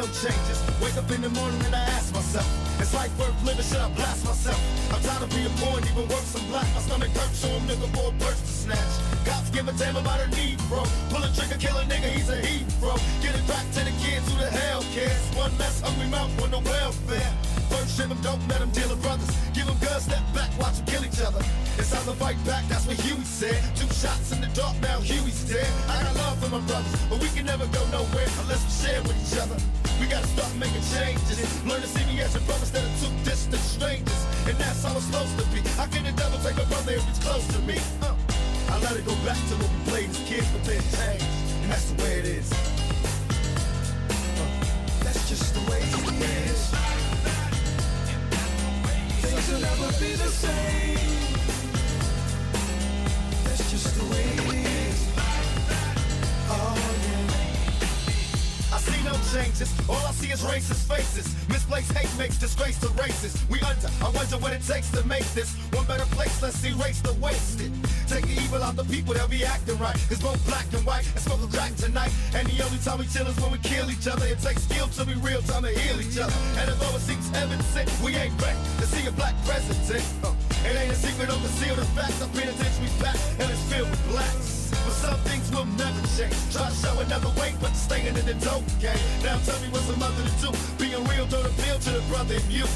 No changes. Wake up in the morning and I ask myself, is life worth living? Should I blast myself? I'm tired of being and even worse, I'm black. My stomach hurts, so I'm looking for a to snatch. Cops give a damn about a need, bro. Pull a trigger, kill a nigga, he's a heat, bro. Get it back to the kids who the hell cares. One less hungry mouth on the welfare. First ship 'em, don't let them deal with brothers. Give them guns, step back, watch watch 'em kill each other. It's time to fight back, that's what Huey said. Two shots in the dark, now Huey's dead. I got love for my brothers, but we can never go nowhere unless we share with each other. We gotta start making changes. Learn to see me as your brother instead of two distant strangers. And that's how it's supposed to be. How can the devil take a brother if he's close to me? It to when we kids, then changed. And that's the way it is. Uh, that's just the way it is. Things will never be the same. That's just the way it is. Oh, yeah. I see no changes. All I see is racist faces. Misplaced hate makes disgrace to races. We under. I wonder what it takes to make this one better place. Let's erase the wasted. Take the evil out the people, they'll be acting right. It's both black and white and smoke a crack tonight. And the only time we chill is when we kill each other. It takes skill to be real time to heal each other. And although it seems evident, we ain't ready to see a black president. Uh, it ain't a secret, don't conceal the facts. Our penitentiary's back and it's filled with blacks. But some things will never change. Try to show another way, but staying in the dope game. Now tell me what's a mother to do. Being real don't appeal to the brother in you.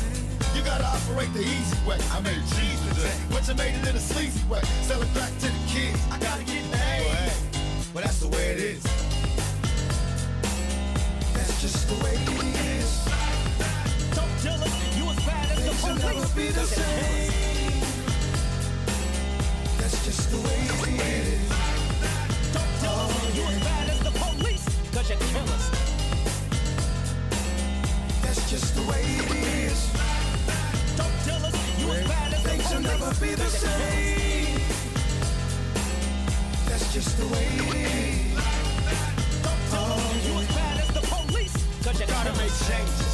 You gotta operate the easy way. I made cheese today, but you made it in a sleazy way. Sell it back to the kids. I gotta get paid. Well, hey, well that's the way it is. That's just the way it is. Don't tell us you as bad as the Things will police. never be the same. That's just the way it is. Don't tell us you as bad as the police, cause you kill us. That's just the way it is. Never be the same. That's just the way it is. Us you as bad as the police, cause you Gotta make changes.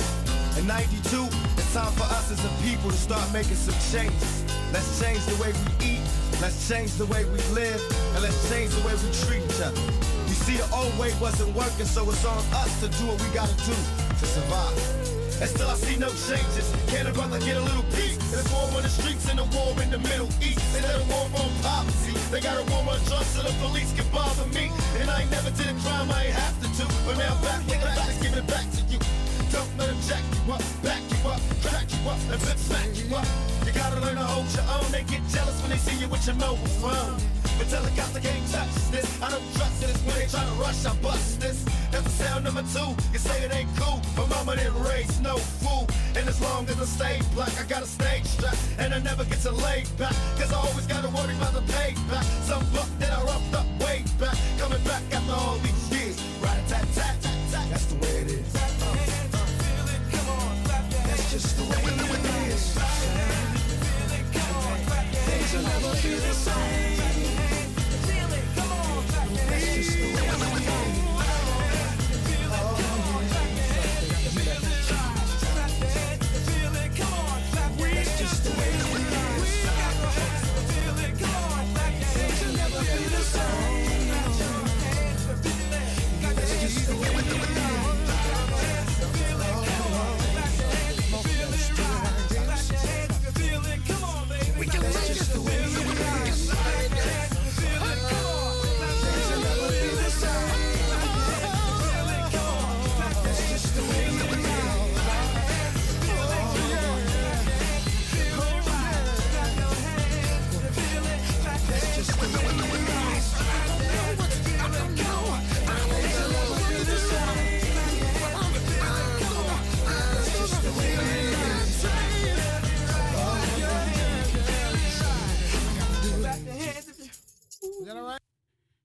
In 92, it's time for us as a people to start making some changes. Let's change the way we eat, let's change the way we live, and let's change the way we treat each other. You see, the old way wasn't working, so it's on us to do what we gotta do to survive. And still I see no changes. Can a brother get a little peace? There's war on the streets and a war in the Middle East. They let a war on poverty. They got a war on drugs so the police can bother me. And I ain't never did a crime I ain't have to do. But now I'm back with facts, give it back to you. Don't let them jack you up, back you up, crack you up, and then smack you up. You gotta learn to hold your own. They get jealous when they see you with your mobile phone. But tell the cops they can't touch this. I don't trust. It's when they try to rush, I bust this. That's the sound number two. You say it ain't cool, but mama didn't raise no fool. And as long as I stay black, I got a stage strap. And I never get to lay back. Cause I always gotta worry about the payback. Some buck that I roughed up way back. Coming back after all these years. Right tat tat. That's the way it is. That's just the way it is. Things will never be the same.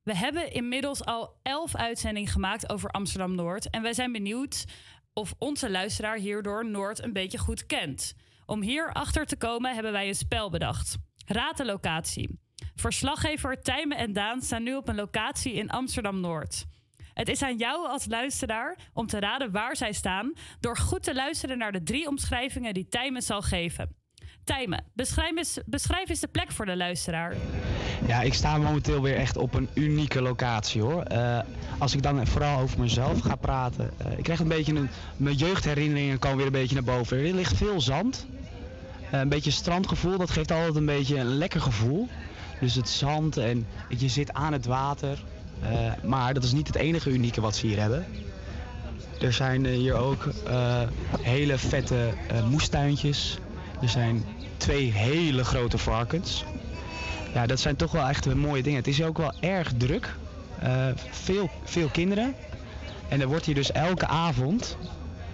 We hebben inmiddels al elf uitzendingen gemaakt over Amsterdam Noord. En wij zijn benieuwd of onze luisteraar hierdoor Noord een beetje goed kent. Om hier achter te komen hebben wij een spel bedacht. Raad de locatie. Verslaggever Tijmen en Daan staan nu op een locatie in Amsterdam Noord. Het is aan jou als luisteraar om te raden waar zij staan door goed te luisteren naar de drie omschrijvingen die Tijmen zal geven. Tijmen, beschrijf eens, beschrijf eens de plek voor de luisteraar. Ja, ik sta momenteel weer echt op een unieke locatie hoor. Eh, als ik dan vooral over mezelf ga praten. eh, ik krijg een beetje een. Mijn jeugdherinneringen komen weer een beetje naar boven. Er ligt veel zand. Eh, een beetje strandgevoel, dat geeft altijd een beetje een lekker gevoel. Dus het zand en je zit aan het water. Maar dat is niet het enige unieke wat ze hier hebben. Er zijn hier ook hele vette moestuintjes. Er zijn twee hele grote varkens. Ja, dat zijn toch wel echt mooie dingen. Het is ook wel erg druk. Eh, veel, veel kinderen. En er wordt hier dus elke avond...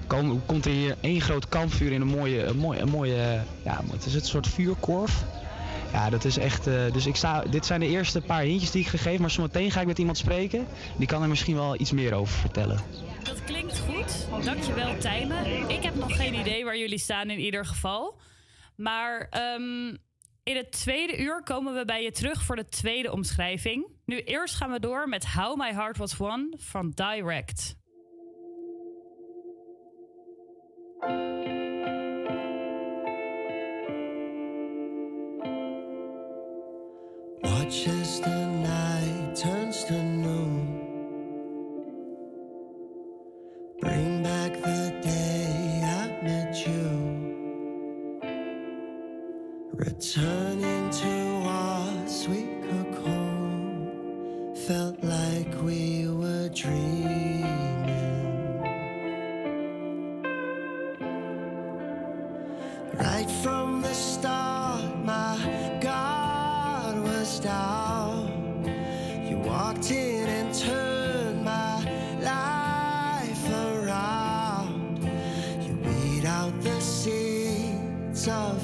Kom, komt er hier één groot kampvuur in een mooie... Een mooie, een mooie ja, het is het soort vuurkorf. Ja, dat is echt... eh, dus ik sta, dit zijn de eerste paar hintjes die ik gegeven. Maar zometeen ga ik met iemand spreken. Die kan er misschien wel iets meer over vertellen. Dat klinkt goed. Dankjewel, Tijmen. Ik heb nog geen idee waar jullie staan in ieder geval. Maar ehm, in het tweede uur komen we bij je terug voor de tweede omschrijving. Nu eerst gaan we door met How My Heart Was Won van Direct. Watch as the night turns to noon. Returning to our sweet cocoon. Felt like we were dreaming. Right from the start, my guard was down. You walked in and turned my life around. You weed out the seeds of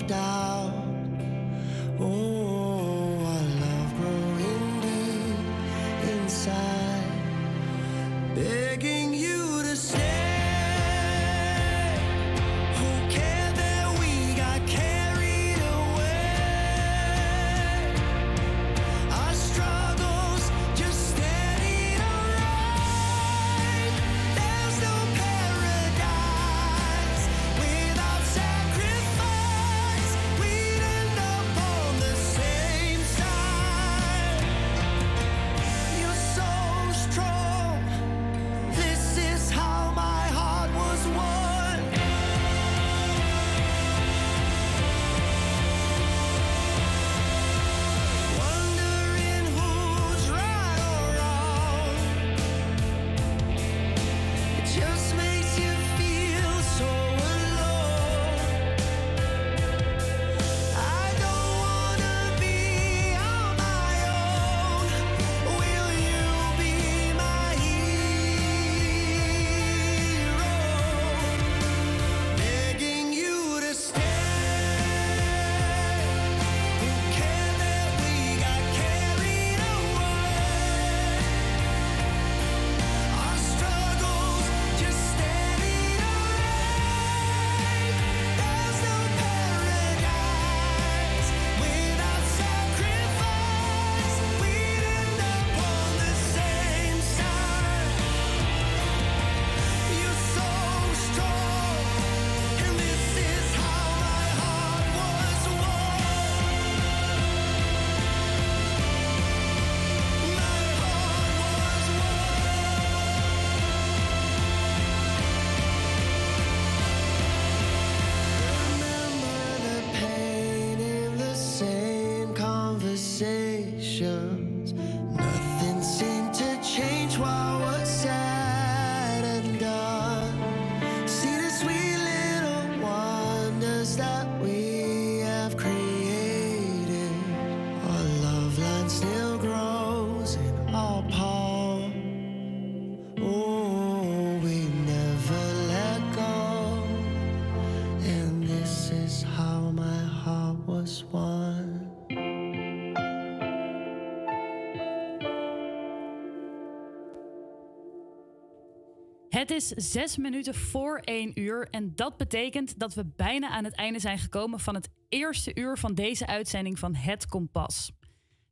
Het is zes minuten voor één uur en dat betekent dat we bijna aan het einde zijn gekomen van het eerste uur van deze uitzending van Het Kompas.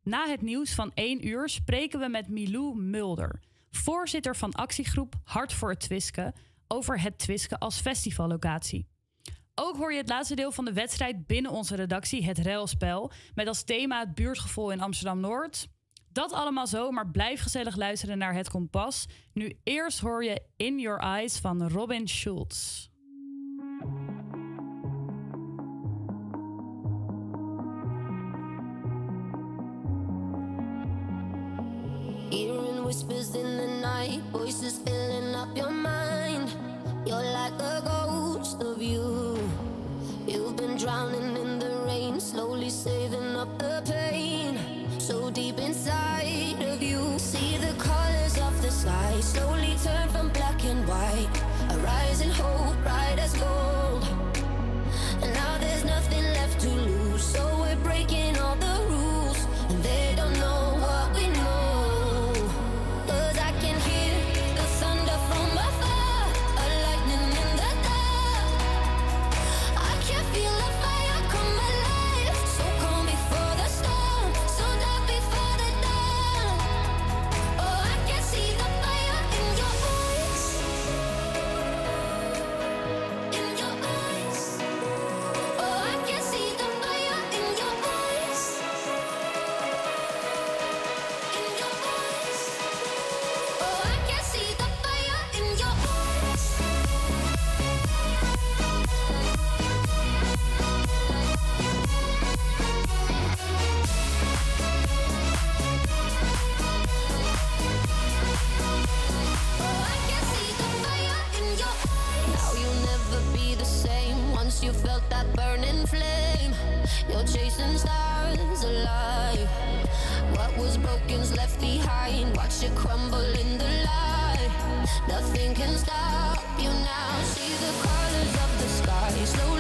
Na het nieuws van één uur spreken we met Milou Mulder, voorzitter van actiegroep Hart voor het Twisken, over het Twisken als festivallocatie. Ook hoor je het laatste deel van de wedstrijd binnen onze redactie, het ruilspel, met als thema het buurtgevoel in Amsterdam Noord. Dat allemaal zo, maar blijf gezellig luisteren naar Het Kompas. Nu eerst hoor je In Your Eyes van Robin Schulz. Hearing whispers in the night, voices filling up your mind. You're like a ghost of you. You've been drowning in the rain, slowly saving up the pain. slowly turn from black and white. A rising hope, bright as gold. You're chasing stars alive. What was broken's left behind. Watch it crumble in the light. Nothing can stop you now. See the colors of the sky slowly.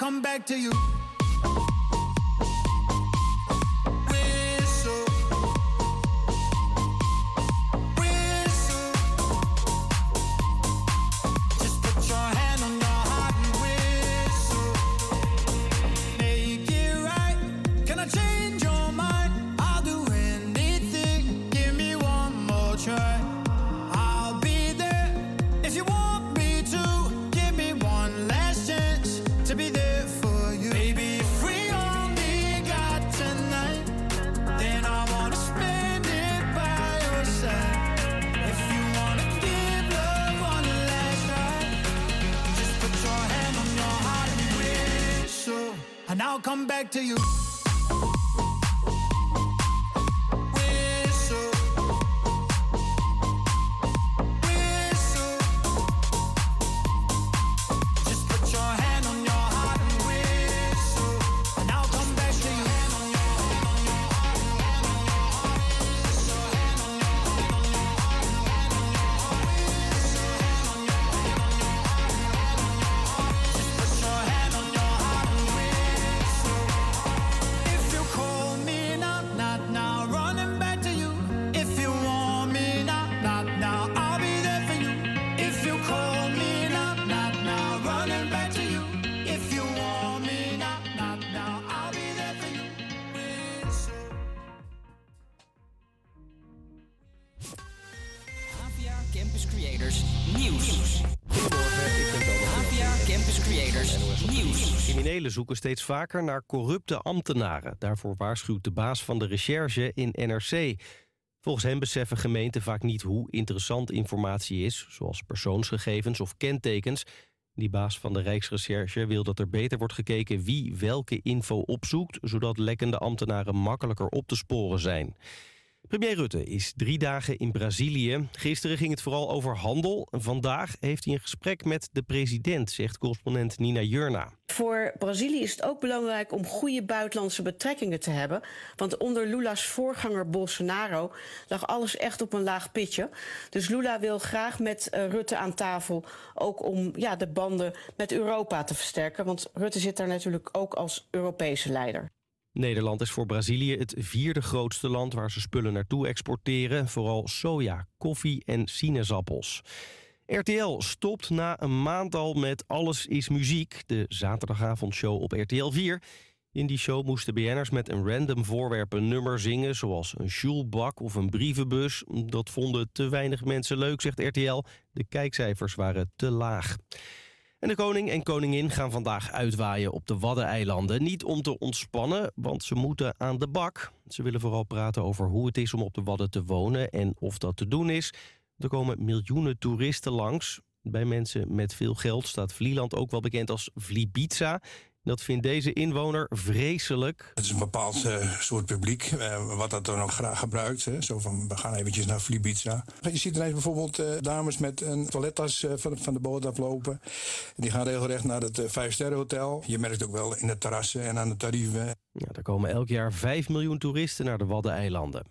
come back to you. Nieuws. Campus Creators Nieuws. Criminelen zoeken steeds vaker naar corrupte ambtenaren. Daarvoor waarschuwt de baas van de recherche in NRC. Volgens hem beseffen gemeenten vaak niet hoe interessant informatie is, zoals persoonsgegevens of kentekens. Die baas van de Rijksrecherche wil dat er beter wordt gekeken wie welke info opzoekt, zodat lekkende ambtenaren makkelijker op te sporen zijn. Premier Rutte is drie dagen in Brazilië. Gisteren ging het vooral over handel. Vandaag heeft hij een gesprek met de president, zegt correspondent Nina Jurna. Voor Brazilië is het ook belangrijk om goede buitenlandse betrekkingen te hebben. Want onder Lula's voorganger Bolsonaro lag alles echt op een laag pitje. Dus Lula wil graag met eh, Rutte aan tafel. Ook om ja, de banden met Europa te versterken. Want Rutte zit daar natuurlijk ook als Europese leider. Nederland is voor Brazilië het vierde grootste land waar ze spullen naartoe exporteren. Vooral soja, koffie en sinaasappels. RTL stopt na een maand al met Alles is Muziek, de zaterdagavondshow op RTL 4. In die show moesten BN'ers met een random voorwerp een nummer zingen... zoals een sjoelbak of een brievenbus. Dat vonden te weinig mensen leuk, zegt RTL. De kijkcijfers waren te laag. En de koning en koningin gaan vandaag uitwaaien op de Waddeneilanden. Niet om te ontspannen, want ze moeten aan de bak. Ze willen vooral praten over hoe het is om op de Wadden te wonen en of dat te doen is. Er komen miljoenen toeristen langs. Bij mensen met veel geld staat Vlieland ook wel bekend als Vlibiza. Dat vindt deze inwoner vreselijk. Het is een bepaald eh, soort publiek, eh, wat dat dan ook graag gebruikt. Hè. Zo van, we gaan eventjes naar Flibiza. Je ziet ineens bijvoorbeeld eh, dames met een toilettas van, van de boot aflopen. Die gaan regelrecht naar het Vijfsterrenhotel. Je merkt ook wel in de terrassen en aan de tarieven. Ja, er komen elk jaar 5 miljoen toeristen naar de Waddeneilanden.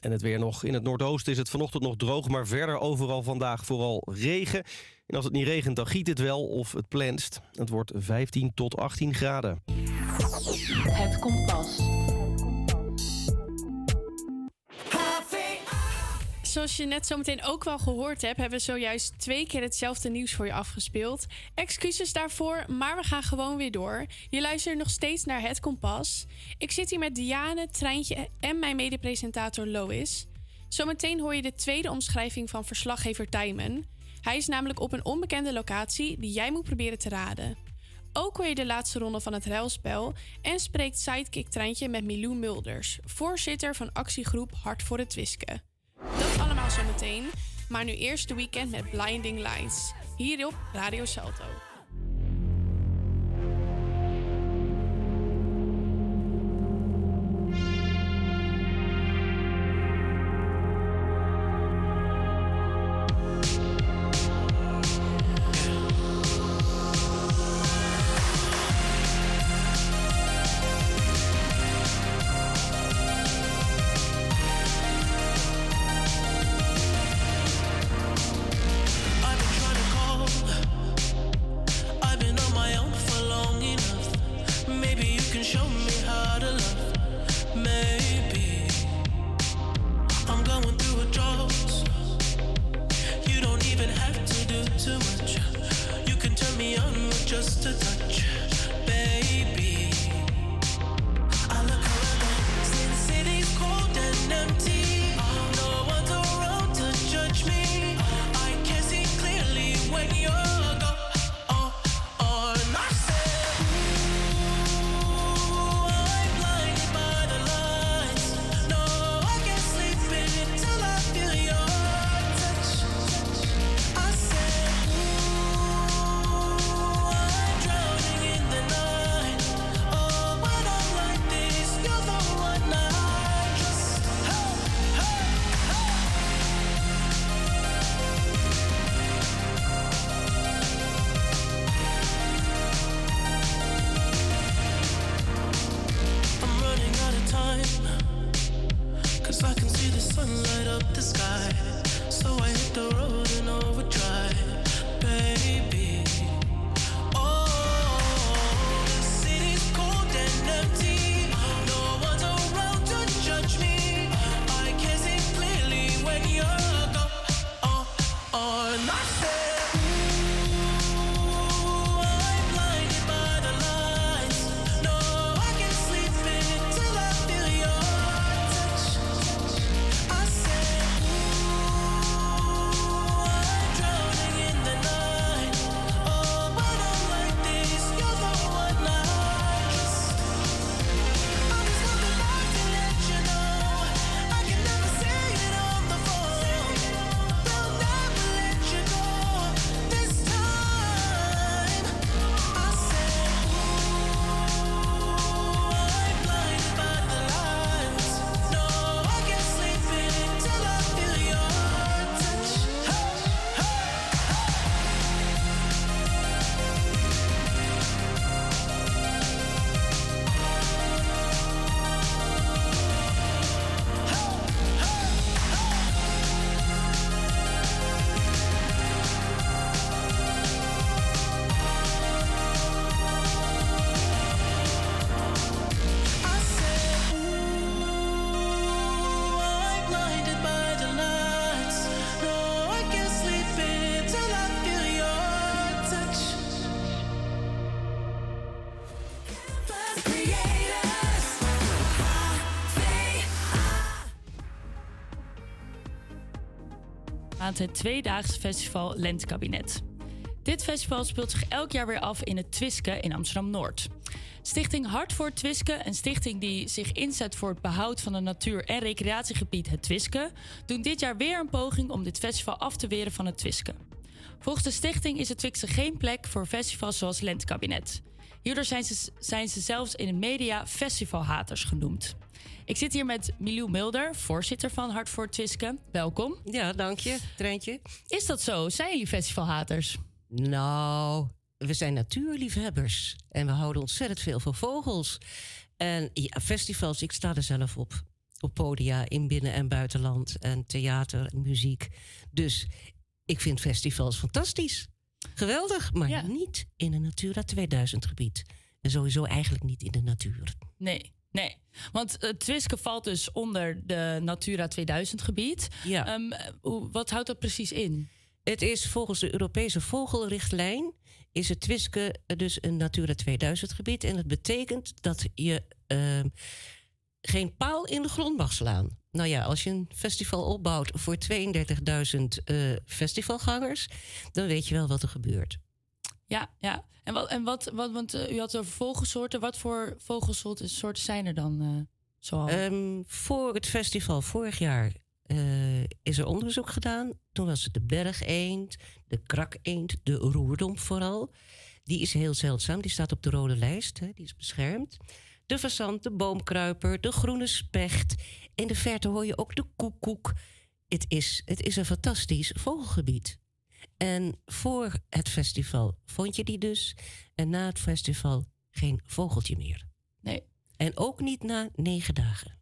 En het weer nog. In het noordoosten is het vanochtend nog droog, maar verder overal vandaag vooral regen. En als het niet regent, dan giet het wel of het plenst. Het wordt 15 tot 18 graden. Het kompas. Zoals je net zometeen ook wel gehoord hebt, hebben we zojuist twee keer hetzelfde nieuws voor je afgespeeld. Excuses daarvoor, maar we gaan gewoon weer door. Je luistert nog steeds naar Het Kompas. Ik zit hier met Diane, Treintje en mijn medepresentator Lois. Zometeen hoor je de tweede omschrijving van verslaggever Tijmen. Hij is namelijk op een onbekende locatie die jij moet proberen te raden. Ook hoor je de laatste ronde van het ruilspel en spreekt sidekick Treintje met Milou Mulders, voorzitter van actiegroep Hart voor het Twisken. Dat allemaal zometeen, maar nu eerst de weekend met Blinding Lights. Hier op Radio Salto. Het tweedaags festival Lentekabinet. Dit festival speelt zich elk jaar weer af in het Twiske in Amsterdam-Noord. Stichting Hart voor Twiske, een stichting die zich inzet voor het behoud van het natuur- en recreatiegebied het Twiske, doen dit jaar weer een poging om dit festival af te weren van het Twiske. Volgens de stichting is het Twiske geen plek voor festivals zoals Lentekabinet. Hierdoor zijn ze, zijn ze zelfs in de media festivalhaters genoemd. Ik zit hier met Milou Mulder, voorzitter van Hart voor Twiske. Welkom. Ja, dank je, Treintje. Is dat zo? Zijn jullie festivalhaters? Nou, we zijn natuurliefhebbers. En we houden ontzettend veel van vogels. En ja, festivals, ik sta er zelf op. Op podia in binnen- en buitenland. En theater en muziek. Dus ik vind festivals fantastisch. Geweldig, maar niet in een Natura 2000 gebied. En sowieso eigenlijk niet in de natuur. Nee, nee. Want het Twiske valt dus onder de Natura 2000 gebied. Ja. Ehm, wat houdt dat precies in? Het is volgens de Europese vogelrichtlijn is het Twiske dus een Natura 2000 gebied. En dat betekent dat je ehm, geen paal in de grond mag slaan. Nou ja, als je een festival opbouwt voor 32.000 eh, festivalgangers, dan weet je wel wat er gebeurt. Ja, ja. En wat, en wat, wat want eh, u had het over vogelsoorten. Wat voor vogelsoorten soorten zijn er dan eh zoal? Ehm, voor het festival vorig jaar is er onderzoek gedaan. Toen was het de bergeend, de krakeend, de roerdomp vooral. Die is heel zeldzaam, die staat op de rode lijst, hè, die is beschermd. De fazant, de boomkruiper, de groene specht. In de verte hoor je ook de koekoek. Het is, het is een fantastisch vogelgebied. En voor het festival vond je die dus. En na het festival geen vogeltje meer. Nee. En ook niet na negen dagen.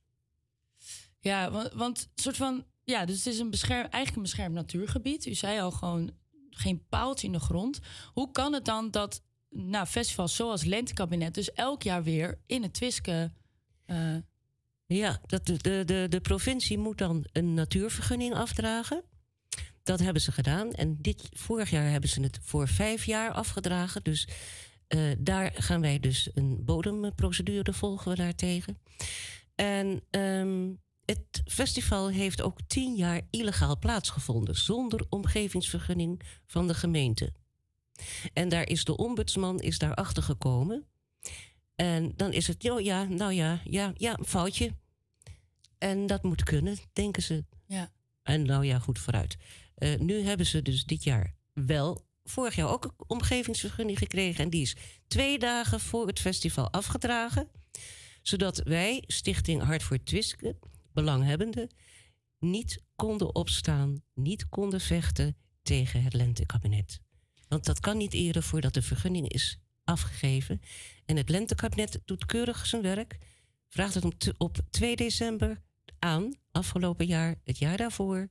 Ja, want, want soort van. Ja, dus het is een bescherm, eigenlijk een beschermd natuurgebied. U zei al gewoon geen paaltje in de grond. Hoe kan het dan dat nou, festivals zoals Lentekabinet dus elk jaar weer in het Twiske. eh, Ja, dat de, de, de, provincie moet dan een natuurvergunning afdragen. Dat hebben ze gedaan. En dit, vorig jaar hebben ze het voor vijf jaar afgedragen. Dus eh, daar gaan wij dus een bodemprocedure volgen we daartegen. En ehm, het festival heeft ook tien jaar illegaal plaatsgevonden. Zonder omgevingsvergunning van de gemeente. En daar is de ombudsman is daar achter gekomen. En dan is het, oh ja, nou ja, ja, ja, een foutje. En dat moet kunnen, denken ze. Ja. En nou ja, goed vooruit. Eh, nu hebben ze dus dit jaar wel, vorig jaar ook een omgevingsvergunning gekregen. En die is twee dagen voor het festival afgedragen. Zodat wij, Stichting Hart voor Twiske, belanghebbenden, niet konden opstaan, niet konden vechten tegen het lentekabinet. Want dat kan niet eerder voordat de vergunning is afgegeven. En het lentekabinet doet keurig zijn werk. Vraagt het om op 2 december aan, afgelopen jaar, het jaar daarvoor.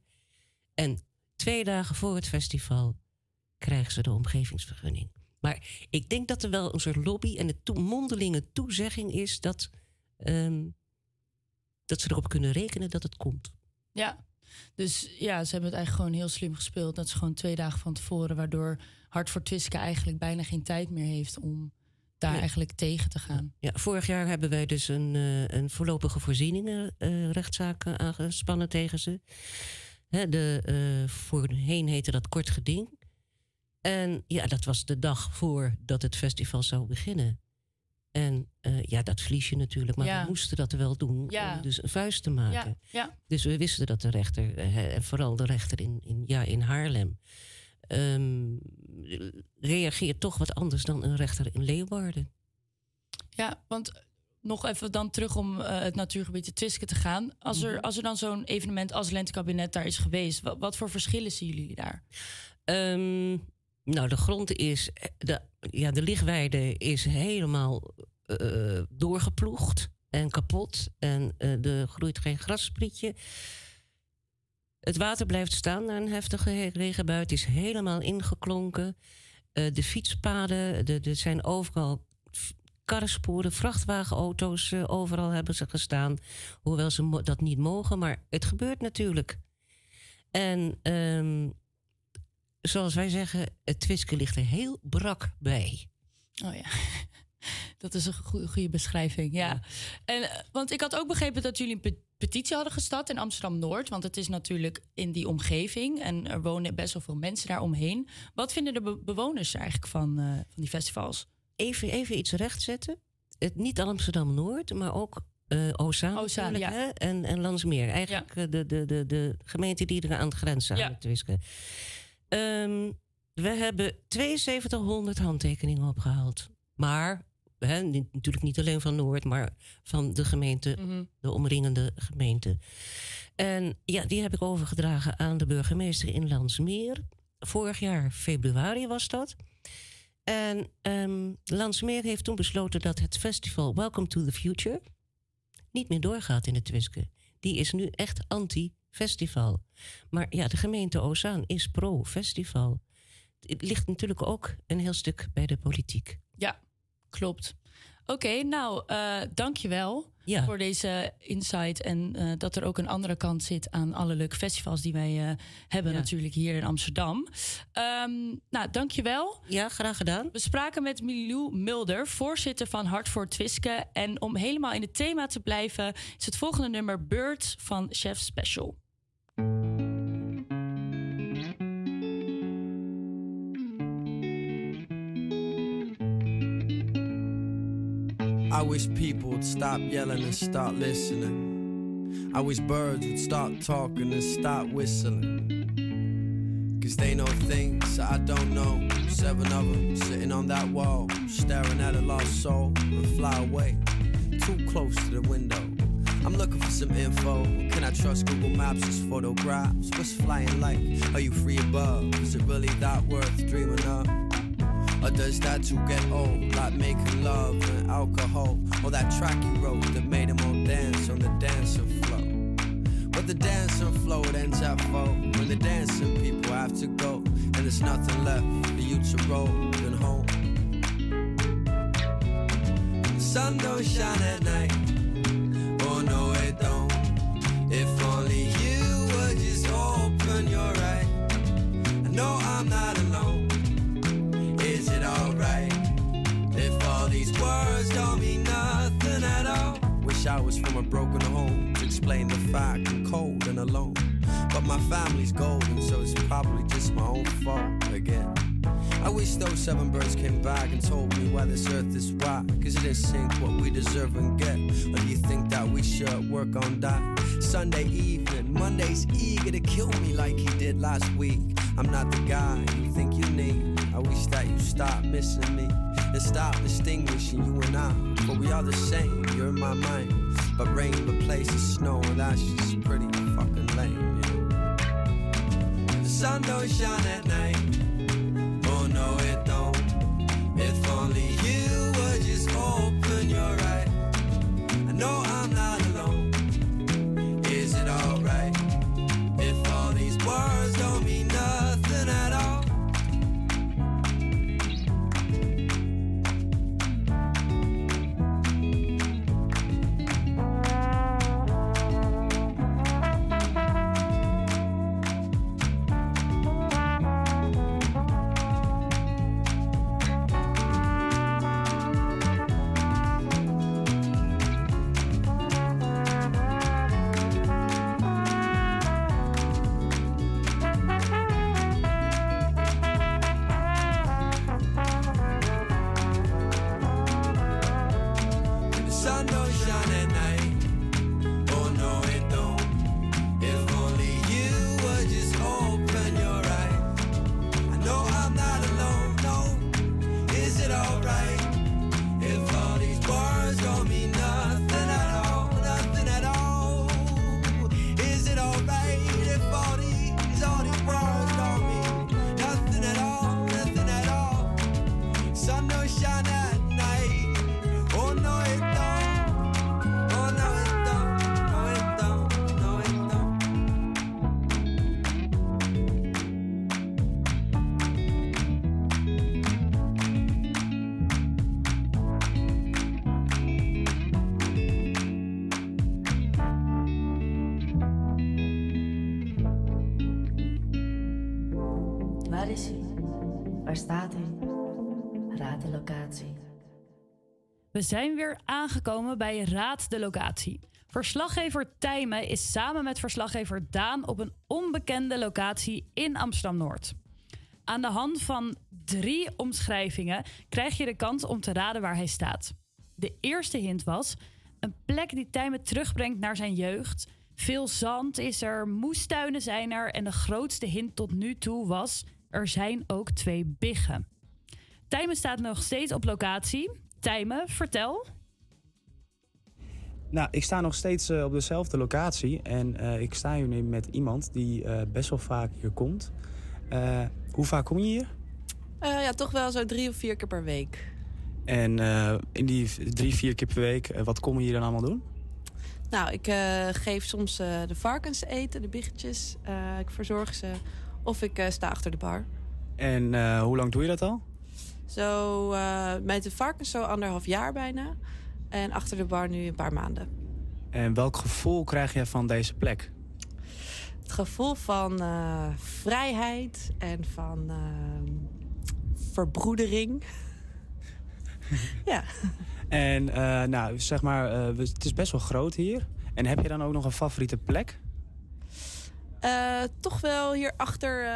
En twee dagen voor het festival krijgen ze de omgevingsvergunning. Maar ik denk dat er wel een soort lobby en toe- mondelinge toezegging is dat, ehm, dat ze erop kunnen rekenen dat het komt. Ja, dus ja, ze hebben het eigenlijk gewoon heel slim gespeeld. Dat is gewoon twee dagen van tevoren, waardoor Hart voor Twiske eigenlijk bijna geen tijd meer heeft om daar eigenlijk tegen te gaan. Ja, vorig jaar hebben wij dus een, eh, een voorlopige voorzieningen eh, rechtszaak aangespannen tegen ze. Hè, de, eh, voorheen heette dat kort geding. En ja, dat was de dag voordat het festival zou beginnen. En eh, ja, dat verlies je natuurlijk. Maar Ja. we moesten dat wel doen Ja. om dus een vuist te maken. Ja, ja. Dus we wisten dat de rechter, eh, en vooral de rechter in, in, ja, in Haarlem... ehm, reageert toch wat anders dan een rechter in Leeuwarden. Ja, want nog even dan terug om eh, het natuurgebied de Twiske te gaan. Als er, Mhm. als er dan zo'n evenement als Lentekabinet daar is geweest, wat, wat voor verschillen zien jullie daar? Ehm, nou, de grond is. De, ja, de lichtweide is helemaal eh, doorgeploegd en kapot. En eh, er groeit geen grassprietje. Het water blijft staan na een heftige he- regenbui. Het is helemaal ingeklonken. Eh, de fietspaden, de- er zijn overal karrensporen, vrachtwagenauto's. overal hebben ze gestaan. Hoewel ze dat niet mogen, maar het gebeurt natuurlijk. En ehm, zoals wij zeggen, het Twiske ligt er heel brak bij. Oh ja, dat is een goede, goede beschrijving. Ja. En, eh, want ik had ook begrepen dat jullie een pe- petitie hadden gestart in Amsterdam Noord. Want het is natuurlijk in die omgeving en er wonen best wel veel mensen daar omheen. Wat vinden de be- bewoners er eigenlijk van, eh, van die festivals? Even, even iets rechtzetten. Het, niet Amsterdam Noord, maar ook Ozaan, Ozaan, natuurlijk, ja. hè? En, en Landsmeer. Eigenlijk de, de, de, de gemeenten die er aan de grens staan Ja. Ehm, we hebben 7200 handtekeningen opgehaald. Maar, hè, natuurlijk niet alleen van Noord, maar van de gemeente, Mhm. de omringende gemeenten. En ja, die heb ik overgedragen aan de burgemeester in Landsmeer. Vorig jaar, februari was dat. En ehm Landsmeer heeft toen besloten dat het festival Welcome to the Future niet meer doorgaat in het Twiske. Die is nu echt anti-festival. Maar ja, de gemeente Ozaan is pro-festival. Het ligt natuurlijk ook een heel stuk bij de politiek. Ja, klopt. Oké, nou, eh dankjewel Ja. voor deze insight. En eh, dat er ook een andere kant zit aan alle leuke festivals die wij eh, hebben Ja. natuurlijk hier in Amsterdam. Ehm nou, dankjewel. Ja, graag gedaan. We spraken met Milou Mulder, voorzitter van Hart voor Twiske. En om helemaal in het thema te blijven, is het volgende nummer Bird van Chef Special. I wish people would stop yelling and start listening. I wish birds would stop talking and stop whistling. Cause they know things I don't know. Seven of them sitting on that wall, staring at a lost soul and fly away. Too close to the window. I'm looking for some info. Can I trust Google Maps' photographs? What's flying like? Are you free above? Is it really that worth dreaming of? Or does that too get old? Like making love and alcohol? Or that track you wrote that made them all dance on the dancing floor? But the dancing floor it ends at four When the dancing people have to go And there's nothing left for you to roll and home The sun don't shine at night explain the fact I'm cold and alone But my family's golden So it's probably just my own fault again I wish those seven birds came back and told me why this earth is why. Cause it didn't sink what we deserve and get. Or do you think that we should work on that? Sunday evening, Monday's eager to kill me like he did last week. I'm not the guy you think you need. I wish that you stop missing me and stop distinguishing you and I. But we are the same, you're in my mind. But rain replaces snow, and that's just pretty fucking lame, know? The sun don't shine at night. Oh no, it don't. If only you would just open your eyes. I know I'm We zijn weer aangekomen bij Raad de Locatie. Verslaggever Tijmen is samen met verslaggever Daan op een onbekende locatie in Amsterdam-Noord. Aan de hand van drie omschrijvingen krijg je de kans om te raden waar hij staat. De eerste hint was een plek die Tijmen terugbrengt naar zijn jeugd. Veel zand is er, moestuinen zijn er en de grootste hint tot nu toe was er zijn ook twee biggen. Tijmen staat nog steeds op locatie. Tijmen, vertel. Nou, ik sta nog steeds eh, op dezelfde locatie. En eh, ik sta hier nu met iemand die eh, best wel vaak hier komt. Eh, hoe vaak kom je hier? Eh, ja, toch wel zo drie of vier keer per week. En eh, in die drie, vier keer per week, wat kom je hier dan allemaal doen? Nou, ik eh, geef soms eh, de varkens eten, de biggetjes. Eh, ik verzorg ze. Of ik eh, sta achter de bar. En eh, hoe lang doe je dat al? Zo, eh, met de varkens zo anderhalf jaar bijna. En achter de bar nu een paar maanden. En welk gevoel krijg je van deze plek? Het gevoel van eh, vrijheid en van eh, verbroedering. ja. En nou, zeg maar, het is best wel groot hier. En heb je dan ook nog een favoriete plek? Eh, toch wel hierachter uh,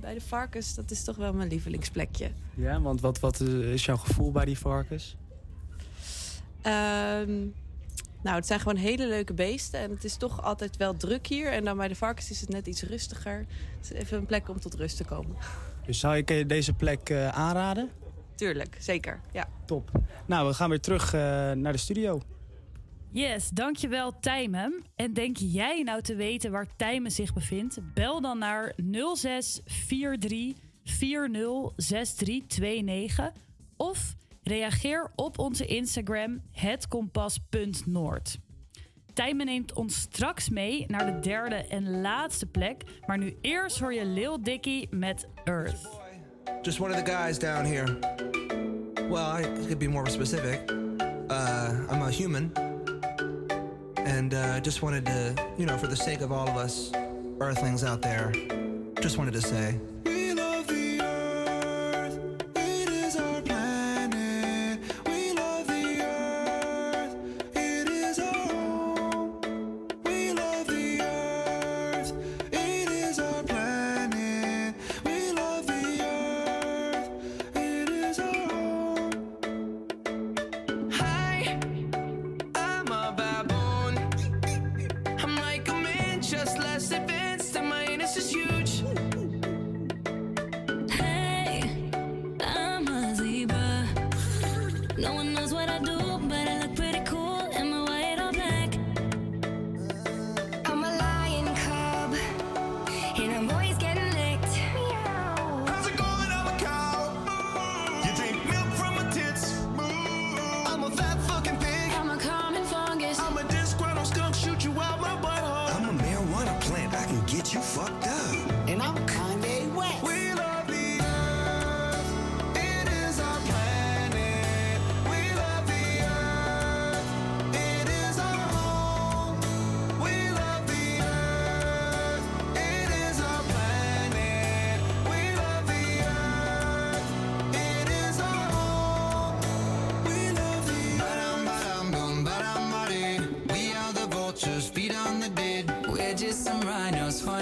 bij de varkens, dat is toch wel mijn lievelingsplekje. Ja, want wat, wat eh, is jouw gevoel bij die varkens? Ehm, nou, het zijn gewoon hele leuke beesten en het is toch altijd wel druk hier. En dan bij de varkens is het net iets rustiger. Het is even een plek om tot rust te komen. Dus zou ik je deze plek eh, aanraden? Tuurlijk, zeker, ja. Top. Nou, we gaan weer terug eh, naar de studio. Yes, dankjewel Tijmen. En denk jij nou te weten waar Tijmen zich bevindt? Bel dan naar 0643 406329 of reageer op onze Instagram hetkompas.noord. Tijmen neemt ons straks mee naar de derde en laatste plek. Maar nu eerst hoor je Lil Dicky met Earth. Just one of the guys down here. Well, I could be more specific. Uh, I'm a human. And uh, just wanted to, you know, for the sake of all of us earthlings out there, just wanted to say.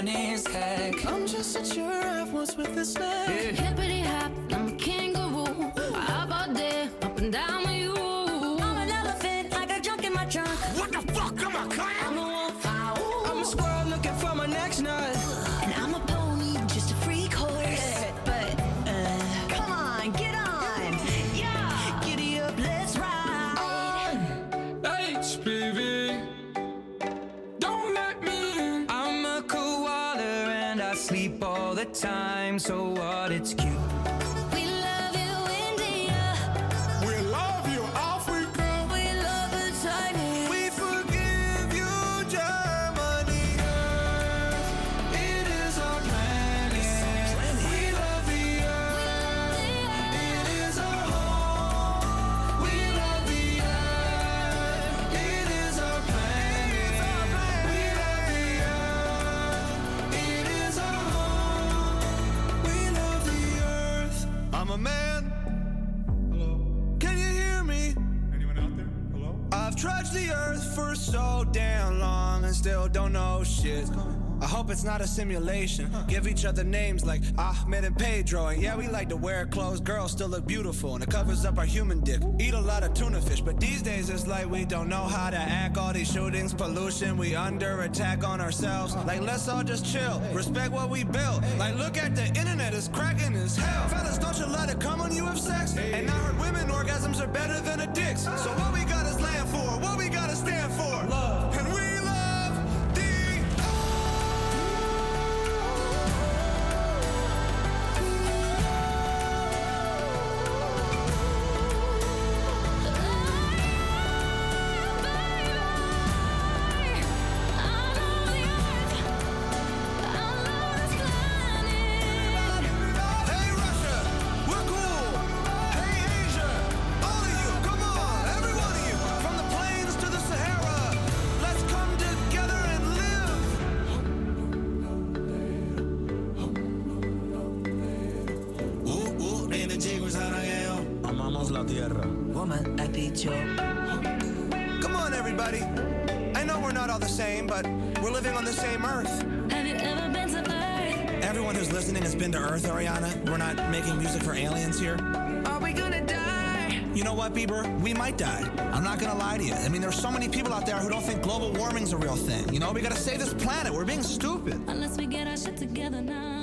name. Time, so what? It's cute. Simulation. Give each other names like Ahmed and Pedro. And yeah, we like to wear clothes. Girls still look beautiful and it covers up our human dick. Eat a lot of tuna fish, but these days it's like we don't know how to act. All these shootings, pollution, we under attack on ourselves. Like, let's all just chill. Respect what we built. Like, look at the internet, it's cracking as hell. Fellas, don't you let it come when you have sex. And I heard women orgasms are better than everybody. I know we're not all the same, but we're living on the same Earth. Have you ever been to Earth? Everyone who's listening has been to Earth, Ariana. We're not making music for aliens here. Are we gonna die? You know what, Bieber? We might die. I'm not gonna lie to you. I mean, there's so many people out there who don't think global warming's a real thing. You know, we gotta save this planet. We're being stupid. Unless we get our shit together now.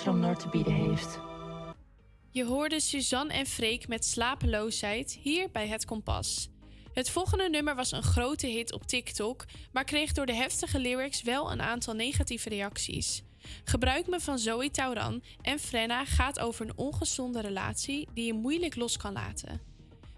Amsterdam-Noord te bieden heeft. Je hoorde Suzanne en Freek met slapeloosheid hier bij Het Kompas. Het volgende nummer was een grote hit op TikTok, maar kreeg door de heftige lyrics wel een aantal negatieve reacties. Gebruik me van Zoe Tauran en Frenna gaat over een ongezonde relatie die je moeilijk los kan laten.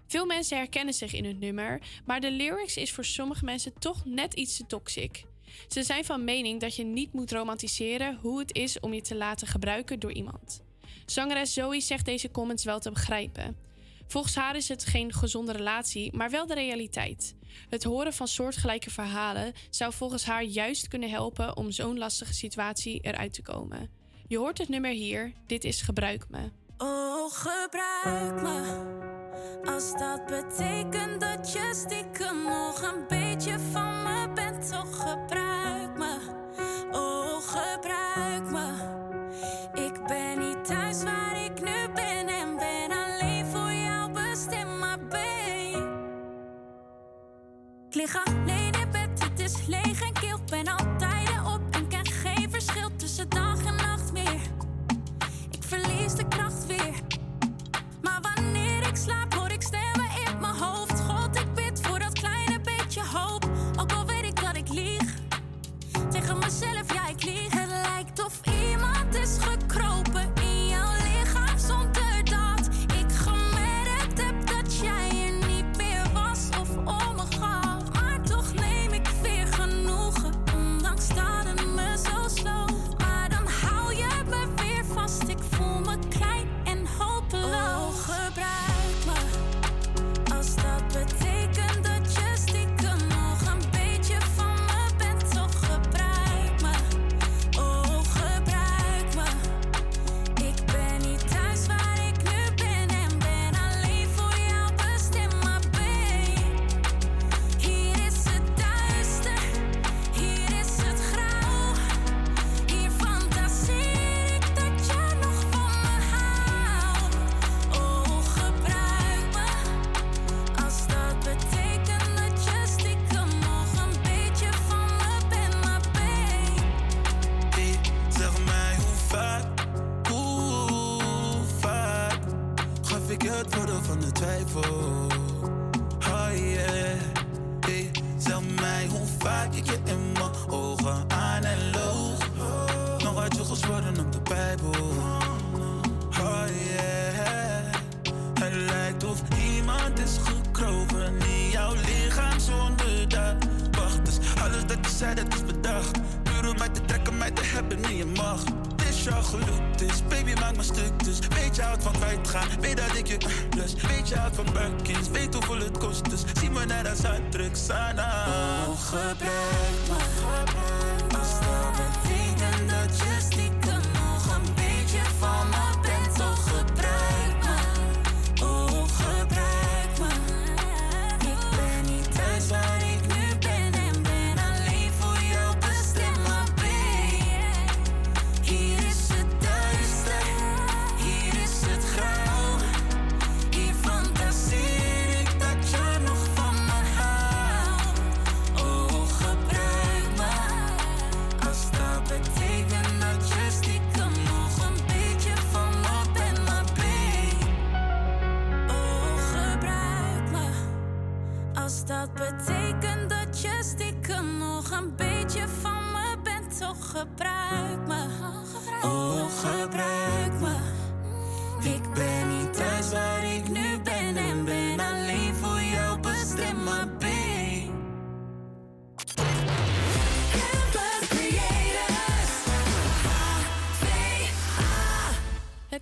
Veel mensen herkennen zich in het nummer, maar de lyrics is voor sommige mensen toch net iets te toxic. Ze zijn van mening dat je niet moet romantiseren hoe het is om je te laten gebruiken door iemand. Zangeres Zoe zegt deze comments wel te begrijpen. Volgens haar is het geen gezonde relatie, maar wel de realiteit. Het horen van soortgelijke verhalen zou volgens haar juist kunnen helpen om zo'n lastige situatie eruit te komen. Je hoort het nummer hier, dit is Gebruik me. Oh, gebruik me. Als dat betekent dat je stiekem nog een beetje van me bent, toch gebruik me. Oh, gebruik me. Ik ben niet thuis waar ik nu ben en ben alleen voor jou bestemd, maar ben. Ik lig alleen in bed, het is leeg en kil. Ben altijd Tegen mezelf,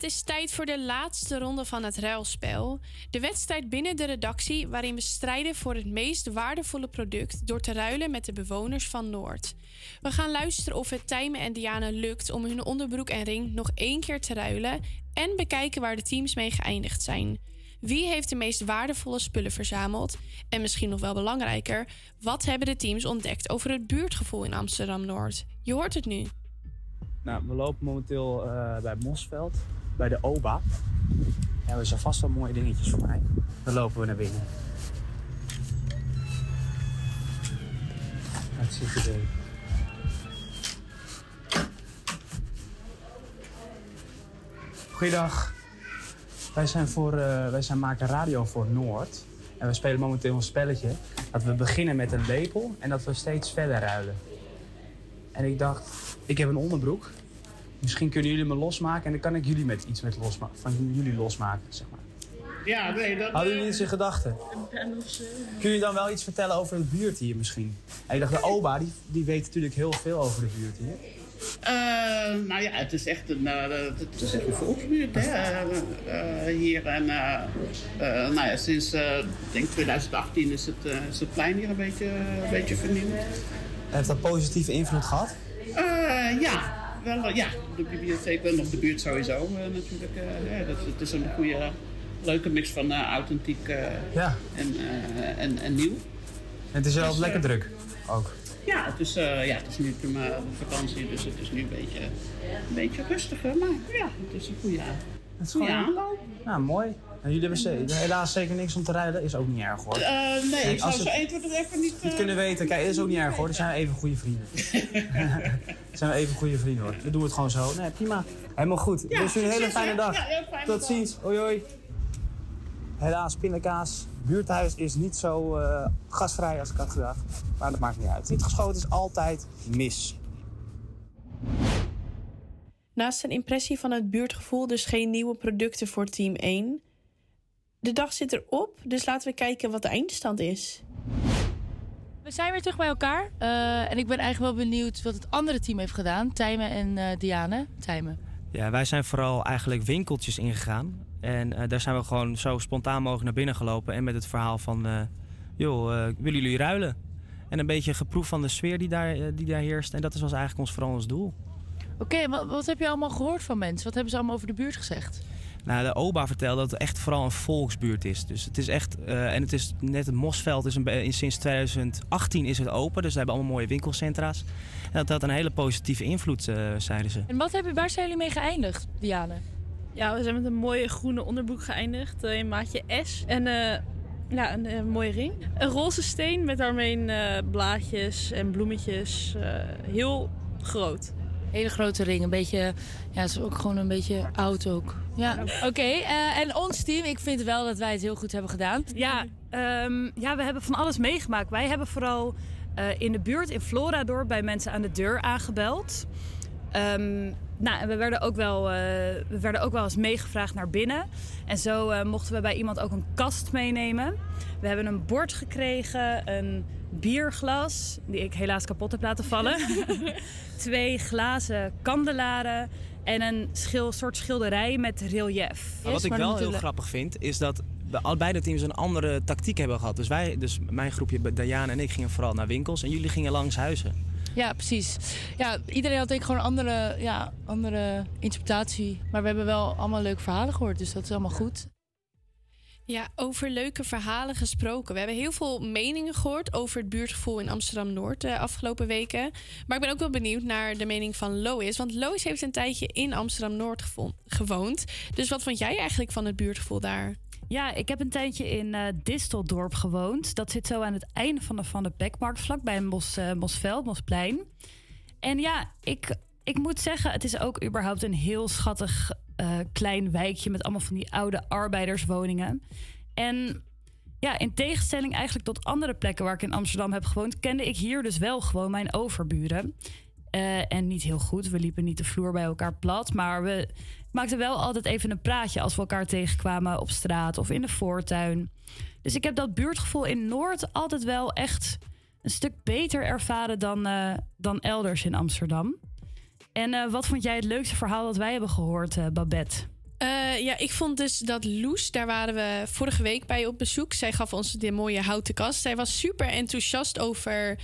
Het is tijd voor de laatste ronde van het ruilspel. De wedstrijd binnen de redactie waarin we strijden voor het meest waardevolle product door te ruilen met de bewoners van Noord. We gaan luisteren of het Tijmen en Diana lukt om hun onderbroek en ring nog één keer te ruilen en bekijken waar de teams mee geëindigd zijn. Wie heeft de meest waardevolle spullen verzameld? En misschien nog wel belangrijker, wat hebben de teams ontdekt over het buurtgevoel in Amsterdam Noord? Je hoort het nu. Nou, we lopen momenteel eh, bij Mosveld, bij de OBA. Hebben ze vast wel mooie dingetjes voor mij. Dan lopen we naar binnen. Dat er Goeiedag. Wij zijn, voor, eh, wij zijn maken radio voor Noord. En we spelen momenteel een spelletje. Dat we beginnen met een lepel en dat we steeds verder ruilen. En ik dacht, ik heb een onderbroek. Misschien kunnen jullie me losmaken en dan kan ik jullie met iets met losma van jullie losmaken, zeg maar. Ja, nee, dat... Hadden jullie iets in gedachten? Kun je dan wel iets vertellen over de buurt hier misschien? En ik dacht, de oba, die, die weet natuurlijk heel veel over de buurt hier. Eh, nou ja, het is echt een, eh, het is echt een volksbuurt hè, eh, eh, hier. En eh, eh, nou ja, sinds eh, ik denk 2018 is het, eh, is het plein hier een beetje, een beetje vernieuwd. Heeft dat positieve invloed gehad? Eh, ja, wel, eh, ja, de bibliotheek en op de buurt sowieso eh, natuurlijk. eh, ja, dat, het is een goede, leuke mix van authentiek Ja. en, en, en nieuw. En het is wel Dus, lekker druk ook. Ja, het is, ja, het is nu prima vakantie, dus het is nu een beetje, een beetje rustiger. Maar ja, het is een goede, Het is goede aanloop. Nou, mooi. En jullie hebben ze- helaas zeker niks om te rijden. Is ook niet erg hoor. Eh, nee, Kijk, ik zou zo het- 1, 2, 3 even niet... niet eh, kunnen weten. Kijk, is ook niet erg hoor. Dan zijn we even goede vrienden. Dan zijn we even goede vrienden hoor. We doen het gewoon zo. Nee, prima. Helemaal goed. Ja, dus een hele succes, fijne dag. Ja, heel fijne Tot dag. ziens. Hoi hoi. Helaas, pindakaas. Buurthuis is niet zo eh, gasvrij als ik had gedacht. Maar dat maakt niet uit. Niet geschoten is altijd mis. Naast een impressie van het buurtgevoel dus geen nieuwe producten voor team 1. De dag zit erop, dus laten we kijken wat de eindstand is. We zijn weer terug bij elkaar. Eh, en ik ben eigenlijk wel benieuwd wat het andere team heeft gedaan. Tijmen en eh Diane. Tijmen. Ja, wij zijn vooral eigenlijk winkeltjes ingegaan. En eh, daar zijn we gewoon zo spontaan mogelijk naar binnen gelopen. En met het verhaal van, eh, joh, eh, willen jullie ruilen? En een beetje geproef van de sfeer die daar, die daar heerst. En dat was eigenlijk ons, vooral ons doel. Oké, wat, wat heb je allemaal gehoord van mensen? Wat hebben ze allemaal over de buurt gezegd? Nou, de OBA vertelde dat het echt vooral een volksbuurt is. Dus het is echt, eh, en het is net het Mosveld is een, sinds 2018 is het open. Dus ze hebben allemaal mooie winkelcentra's. En dat had een hele positieve invloed, eh, zeiden ze. En wat heb je, waar zijn jullie mee geëindigd, Diane? Ja, we zijn met een mooie groene onderbroek geëindigd. eh, in maatje S. En eh, ja, een, eh, mooie ring. Een roze steen met daarmee eh, blaadjes en bloemetjes. eh, heel groot. Hele grote ring, een beetje, ja, is ook gewoon een beetje oud ook. Ja, oké. eh, en ons team, ik vind wel dat wij het heel goed hebben gedaan. Ja, ehm, ja, we hebben van alles meegemaakt. Wij hebben vooral eh, in de buurt in Floradorp bij mensen aan de deur aangebeld. Ehm, nou, en we werden, ook wel, eh, we werden ook wel eens meegevraagd naar binnen. En zo eh, mochten we bij iemand ook een kast meenemen. We hebben een bord gekregen, een bierglas, die ik helaas kapot heb laten vallen. Twee glazen kandelaren en een schil, soort schilderij met relief. Maar wat ik wel heel grappig vind, is dat de, allebei de teams een andere tactiek hebben gehad. Dus wij, dus mijn groepje, Diana en ik, gingen vooral naar winkels en jullie gingen langs huizen. Ja, precies. Ja, iedereen had denk ik gewoon andere, ja, andere interpretatie. Maar we hebben wel allemaal leuke verhalen gehoord, dus dat is allemaal goed. Ja, over leuke verhalen gesproken. We hebben heel veel meningen gehoord over het buurtgevoel in Amsterdam-Noord de afgelopen weken. Maar ik ben ook wel benieuwd naar de mening van Lois. Want Lois heeft een tijdje in Amsterdam-Noord gewoond. Dus wat vond jij eigenlijk van het buurtgevoel daar? Ja, ik heb een tijdje in eh Disteldorp gewoond. Dat zit zo aan het einde van de Van de Bekmarkt, vlakbij Mos, eh, Mosveld, Mosplein. En ja, ik, ik moet zeggen, het is ook überhaupt een heel schattig eh, klein wijkje met allemaal van die oude arbeiderswoningen. En ja, in tegenstelling eigenlijk tot andere plekken waar ik in Amsterdam heb gewoond, kende ik hier dus wel gewoon mijn overburen. Eh, en niet heel goed. We liepen niet de vloer bij elkaar plat. Maar we maakten wel altijd even een praatje als we elkaar tegenkwamen op straat of in de voortuin. Dus ik heb dat buurtgevoel in Noord altijd wel echt een stuk beter ervaren dan, eh, dan elders in Amsterdam. En eh, wat vond jij het leukste verhaal dat wij hebben gehoord, eh, Babette? Ja, ik vond dus dat Loes, daar waren we vorige week bij op bezoek. Zij gaf ons de mooie houten kast. Zij was super enthousiast over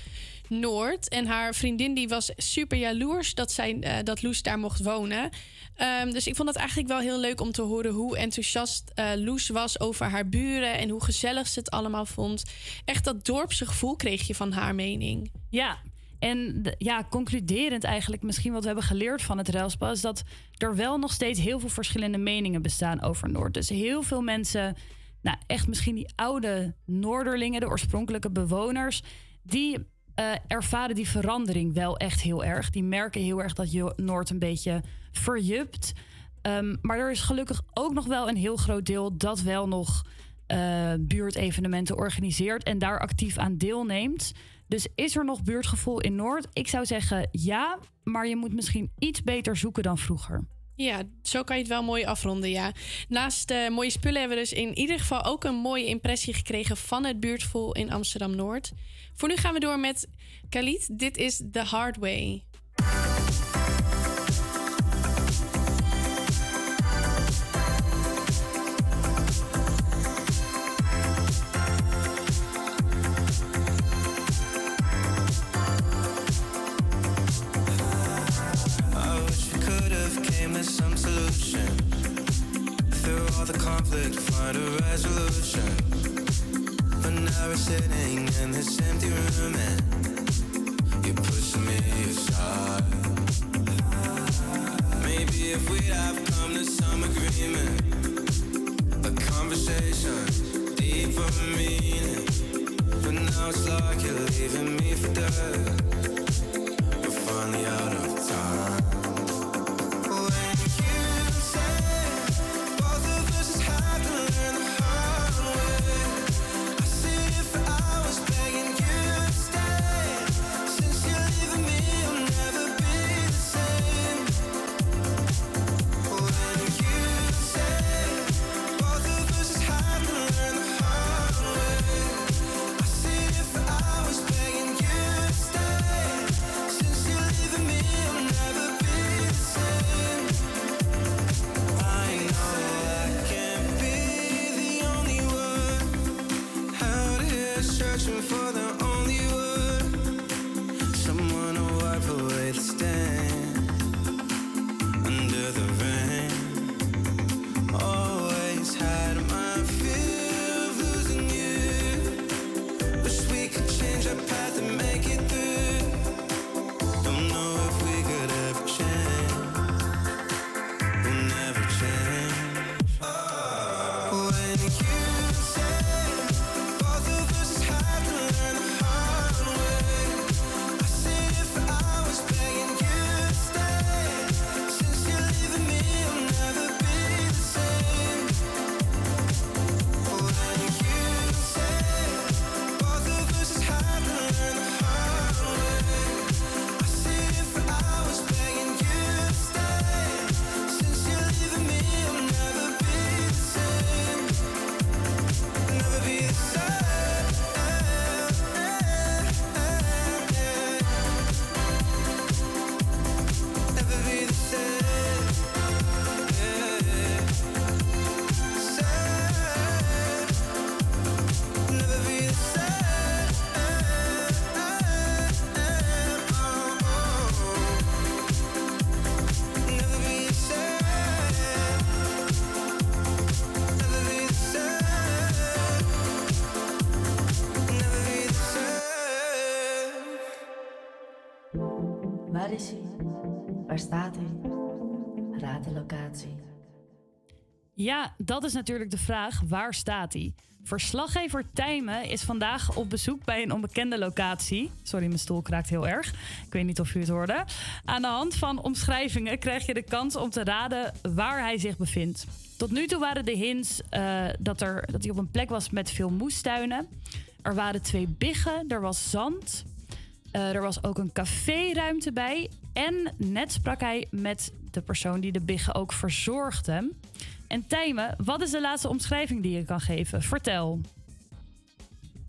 Noord. En haar vriendin die was super jaloers dat, zij, eh, dat Loes daar mocht wonen. Ehm, dus ik vond het eigenlijk wel heel leuk om te horen hoe enthousiast eh, Loes was over haar buren. En hoe gezellig ze het allemaal vond. Echt dat dorpse gevoel kreeg je van haar mening. Ja, en ja, concluderend eigenlijk misschien wat we hebben geleerd van het Relspa... is dat er wel nog steeds heel veel verschillende meningen bestaan over Noord. Dus heel veel mensen, nou echt misschien die oude Noorderlingen... de oorspronkelijke bewoners, die eh, ervaren die verandering wel echt heel erg. Die merken heel erg dat je Noord een beetje verjupt... Ehm, maar er is gelukkig ook nog wel een heel groot deel dat wel nog eh, buurtevenementen organiseert en daar actief aan deelneemt. Dus is er nog buurtgevoel in Noord? Ik zou zeggen ja, maar je moet misschien iets beter zoeken dan vroeger. Ja, zo kan je het wel mooi afronden, ja. Naast de mooie spullen hebben we dus in ieder geval ook een mooie impressie gekregen van het buurtgevoel in Amsterdam-Noord. Voor nu gaan we door met Khalid. Dit is The Hard Way. The conflict, find a resolution. But now we're sitting in this empty room and you're pushing me aside. Maybe if we'd have come to some agreement, a conversation deeper meaning. But now it's like you're leaving me for dead. Ja, dat is natuurlijk de vraag. Waar staat hij? Verslaggever Tijmen is vandaag op bezoek bij een onbekende locatie. Sorry, mijn stoel kraakt heel erg. Ik weet niet of u het hoorde. Aan de hand van omschrijvingen krijg je de kans om te raden waar hij zich bevindt. Tot nu toe waren de hints eh, dat, er, dat hij op een plek was met veel moestuinen. Er waren twee biggen, er was zand. Eh, er was ook een caféruimte bij. En net sprak hij met de persoon die de biggen ook verzorgde. En Tijmen, wat is de laatste omschrijving die je kan geven? Vertel.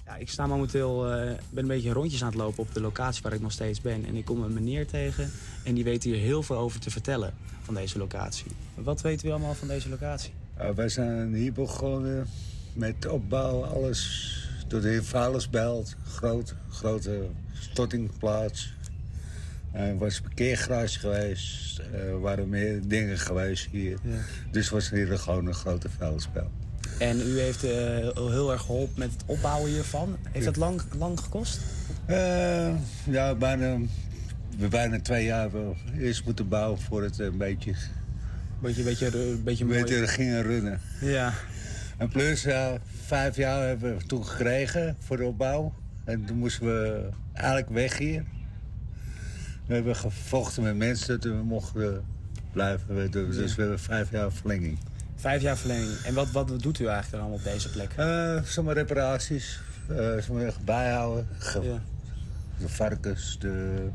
Ja, ik sta momenteel eh, ben een beetje rondjes aan het lopen op de locatie waar ik nog steeds ben. En ik kom een meneer tegen en die weet hier heel veel over te vertellen van deze locatie. Wat weten we allemaal van deze locatie? Uh, wij zijn hier begonnen met opbouw, alles door de heer Vuilersbelt. Groot, grote stortingplaats. Er was parkeergarage geweest. Er waren meer dingen geweest hier. Ja. Dus was hier gewoon een grote vuilnisbelt. En u heeft eh, heel erg geholpen met het opbouwen hiervan. Heeft dat lang, lang gekost? Eh, ja, bijna, bijna twee jaar wel. Eerst moeten bouwen voor het een beetje... Beetje, beetje, beetje, beetje mooi. beetje gingen runnen. Ja. En plus, ja, vijf jaar hebben we toen gekregen voor de opbouw. En toen moesten we eigenlijk weg hier. We hebben gevochten met mensen dat we mochten blijven we. Dus Ja. we hebben vijf jaar verlenging. Vijf jaar verlenging. En wat, wat doet u eigenlijk dan allemaal op deze plek? Eh zomaar reparaties, zomaar bijhouden. Ge- De varkens, de,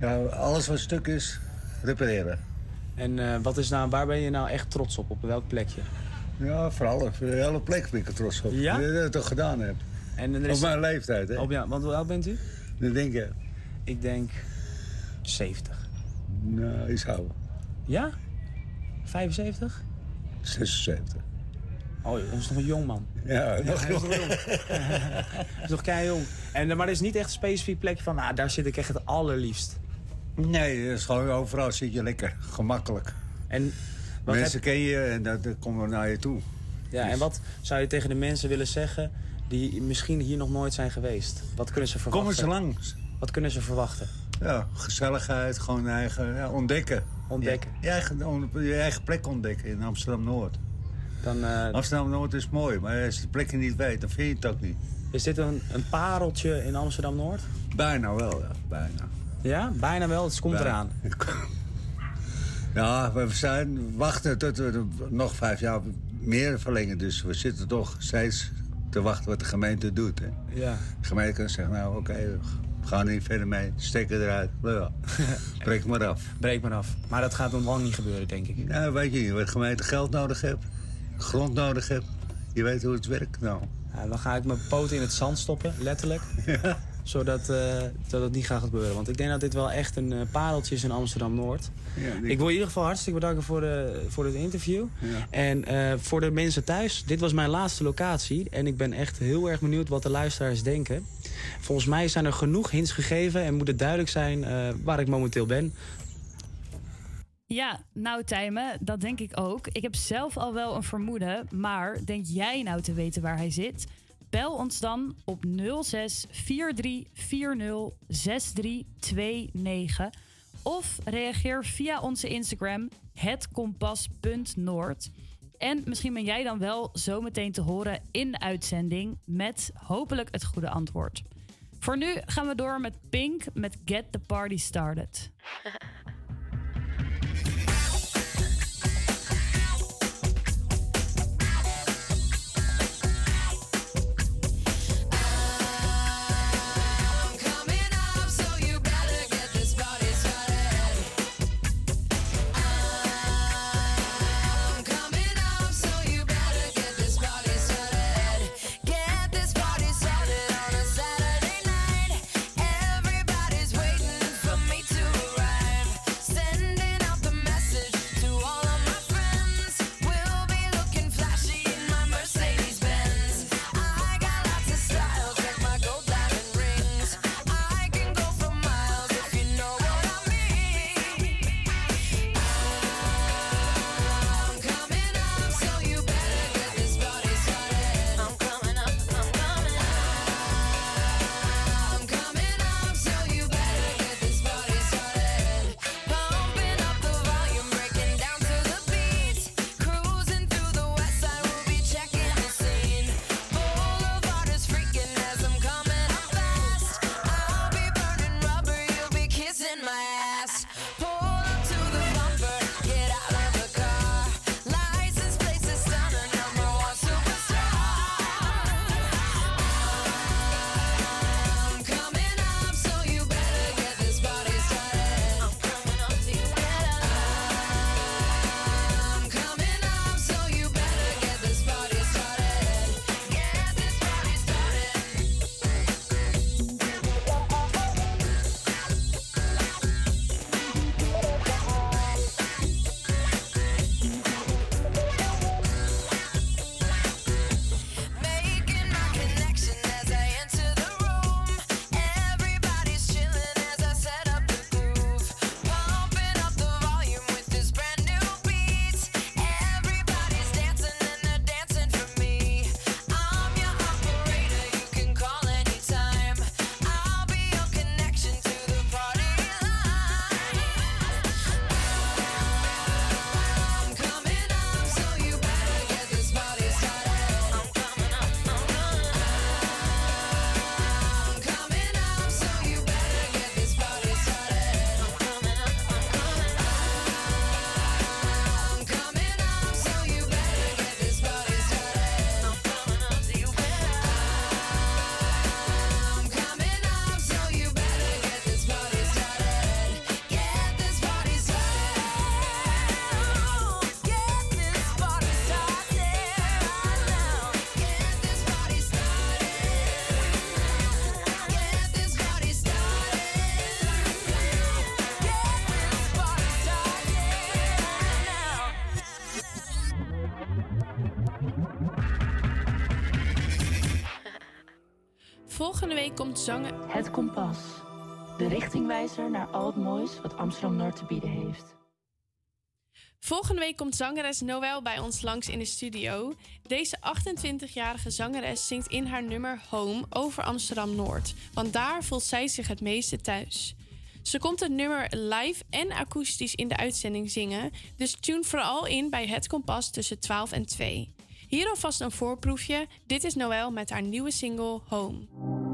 ja, alles wat stuk is, repareren. En eh, wat is nou, waar ben je nou echt trots op? Op welk plekje? Ja, vooral op de hele plek ben ik er trots op. Ja? Dat ik dat toch gedaan heb. En er Op is- mijn leeftijd, hè? Op, ja, want hoe oud bent u? Dat denk je. Ik denk 70. Nou, iets ouder. Ja? 75? 76. Oh, dat is nog een jong man. Ja, jong. nog jong. Is nog kei jong. En, maar er is niet echt een specifiek plekje van, nou, daar zit ik echt het allerliefst. Nee, dat is gewoon overal zit je lekker, gemakkelijk. En Mensen heb- ken je en dat, dat komt naar je toe. Ja, en wat zou je tegen de mensen willen zeggen die misschien hier nog nooit zijn geweest? Wat kunnen ze verwachten? Kom eens langs. Wat kunnen ze verwachten? Ja, gezelligheid, gewoon eigen, ja, ontdekken. Ontdekken. Je, je eigen, je eigen plek ontdekken in Amsterdam-Noord. Dan, eh, Amsterdam-Noord is mooi, maar als je de plekken niet weet, dan vind je het ook niet. Is dit een, een pareltje in Amsterdam-Noord? Bijna wel, ja. Bijna. Ja, bijna wel. Het komt Bijna. eraan. Ja, we zijn wachten tot we nog vijf jaar meer verlengen. Dus we zitten toch steeds te wachten wat de gemeente doet. Hè. Ja. De gemeente kan zeggen, nou oké, gaan er niet verder mee. Stekken eruit. Ja. Breek maar af. Breek maar af. Maar dat gaat nog lang niet gebeuren, denk ik. Nou, weet je niet, wat gemeente geld nodig heeft, grond nodig heeft. Je weet hoe het werkt nou. Ja, dan ga ik mijn poten in het zand stoppen, letterlijk. Zodat eh, dat het niet gaat gebeuren. Want ik denk dat dit wel echt een eh, pareltje is in Amsterdam-Noord. Ja, die- Ik wil in ieder geval hartstikke bedanken voor, de, voor het interview. En eh, voor de mensen thuis, dit was mijn laatste locatie. En ik ben echt heel erg benieuwd wat de luisteraars denken. Volgens mij zijn er genoeg hints gegeven en moet het duidelijk zijn eh, waar ik momenteel ben. Ja, nou Tijmen, dat denk ik ook. Ik heb zelf al wel een vermoeden, maar denk jij nou te weten waar hij zit? Bel ons dan op 06 4340 6329 of reageer via onze Instagram hetkompas.noord. En misschien ben jij dan wel zometeen te horen in de uitzending met hopelijk het goede antwoord. Voor nu gaan we door met Pink met Get the Party Started. Zanger... Het Kompas. De richtingwijzer naar al het moois wat Amsterdam Noord te bieden heeft. Volgende week komt zangeres Noël bij ons langs in de studio. Deze 28-jarige zangeres zingt in haar nummer Home over Amsterdam Noord. Want daar voelt zij zich het meeste thuis. Ze komt het nummer live en akoestisch in de uitzending zingen. Dus tune vooral in bij Het Kompas tussen 12 en 2. Hier alvast een voorproefje. Dit is Noël met haar nieuwe single Home.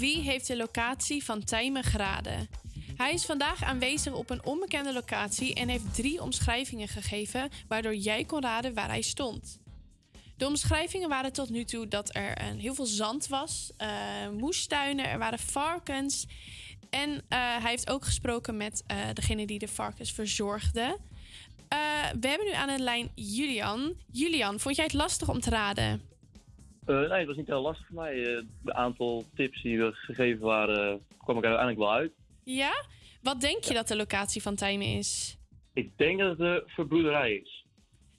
Wie heeft de locatie van Tijmen geraden? Hij is vandaag aanwezig op een onbekende locatie en heeft drie omschrijvingen gegeven waardoor jij kon raden waar hij stond. De omschrijvingen waren tot nu toe dat er heel veel zand was, eh, moestuinen, er waren varkens. En eh, hij heeft ook gesproken met eh, degene die de varkens verzorgde. We hebben nu aan de lijn Julian. Julian, vond jij het lastig om te raden? Eh, nee, het was niet heel lastig voor mij. Eh, de aantal tips die we gegeven waren, eh, kwam ik er uiteindelijk wel uit. Ja? Wat denk je dat de locatie van Tijmen is? Ik denk dat het de verbroederij is.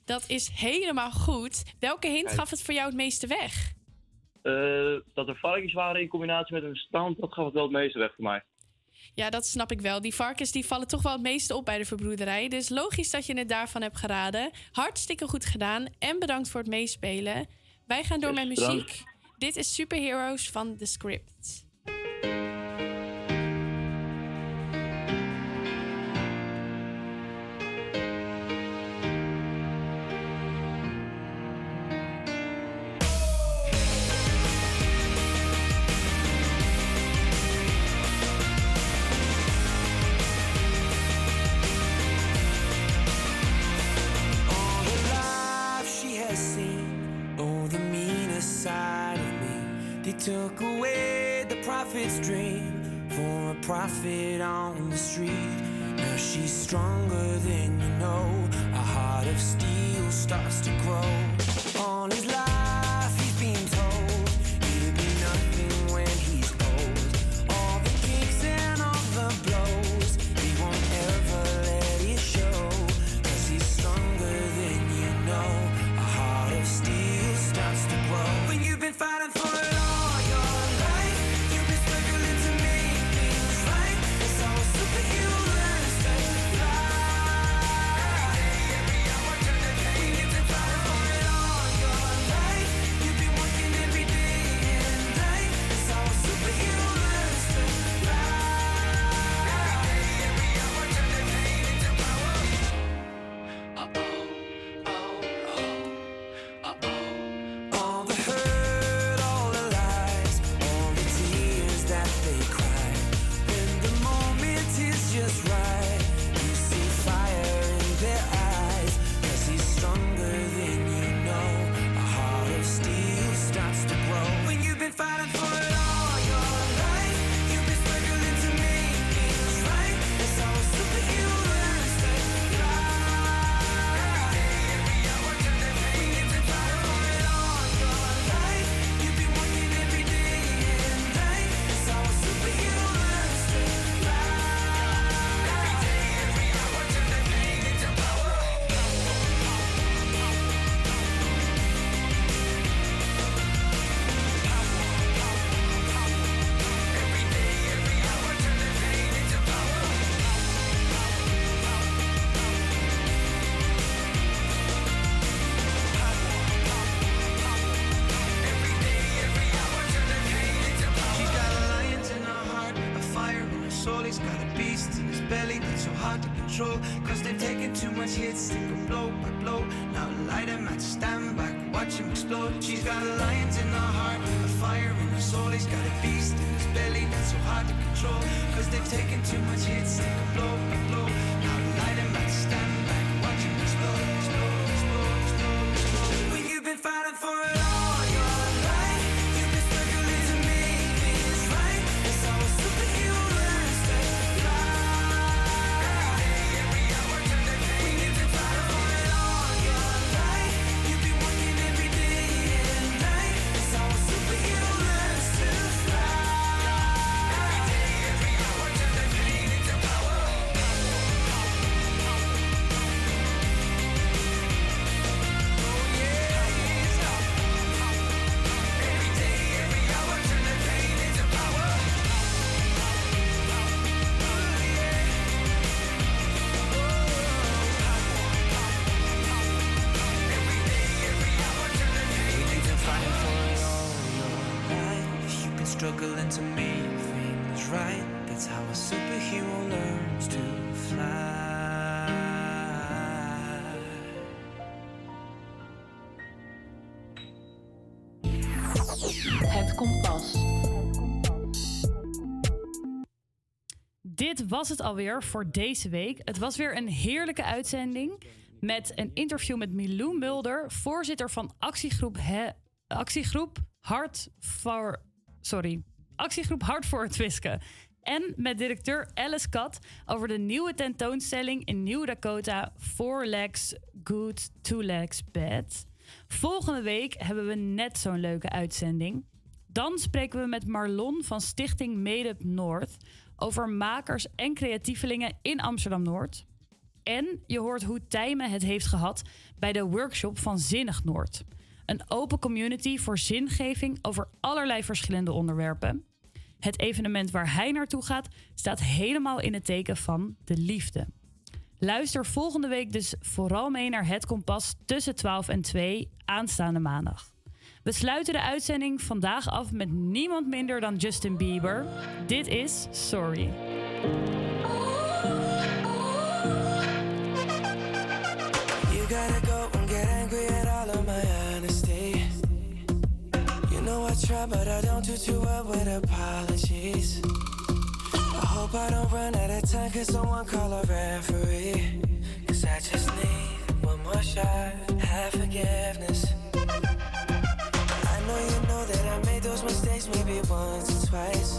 Dat is helemaal goed. Welke hint gaf het voor jou het meeste weg? Eh, dat er varkens waren in combinatie met een stand, dat gaf het wel het meeste weg voor mij. Ja, dat snap ik wel. Die varkens die vallen toch wel het meeste op bij de verbroederij. Dus logisch dat je het daarvan hebt geraden. Hartstikke goed gedaan en bedankt voor het meespelen. Wij gaan door met muziek. Dit is Superheroes van The Script. Took away the prophet's dream for a prophet on the street. Now she's stronger than you know. A heart of steel starts to grow. on his life hits, they go blow by blow. Now light them at stand back, watch him explode. She's got lions in her heart, a fire in her soul. He's got a beast in his belly that's so hard to control. Cause they've taken too much hits, they go blow by blow. Dit was het alweer voor deze week. Het was weer een heerlijke uitzending met een interview met Milou Mulder, voorzitter van actiegroep, actiegroep Hart voor. Sorry. Actiegroep Hart voor het Twiske. En met directeur Alice Kat over de nieuwe tentoonstelling in Nieuw Dakota: Four Legs Good, Two Legs Bad. Volgende week hebben we net zo'n leuke uitzending. Dan spreken we met Marlon van Stichting Made Up Noord over makers en creatievelingen in Amsterdam Noord. En je hoort hoe Tijmen het heeft gehad bij de workshop van Zinnig Noord. Een open community voor zingeving over allerlei verschillende onderwerpen. Het evenement waar hij naartoe gaat staat helemaal in het teken van de liefde. Luister volgende week dus vooral mee naar Het Kompas tussen 12 en 2 aanstaande maandag. We sluiten de uitzending vandaag af met niemand minder dan Justin Bieber. Dit is Sorry. You gotta go and get angry at all of my honesty. You know I try, but I don't do too well with apologies. I hope I don't run out of time, cause someone call a referee. Cause I just need one more shot, have forgiveness. Know you know that I made those mistakes maybe once or twice.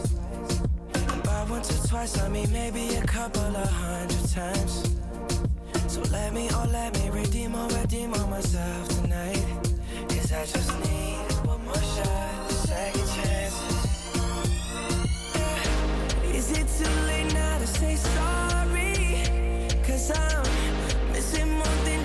By once or twice, I mean maybe a couple of hundred times. So let me, oh let me redeem or redeem on myself tonight. Cause I just need one more shot, second chances. Yeah. Is it too late now to say sorry? Cause I'm missing more than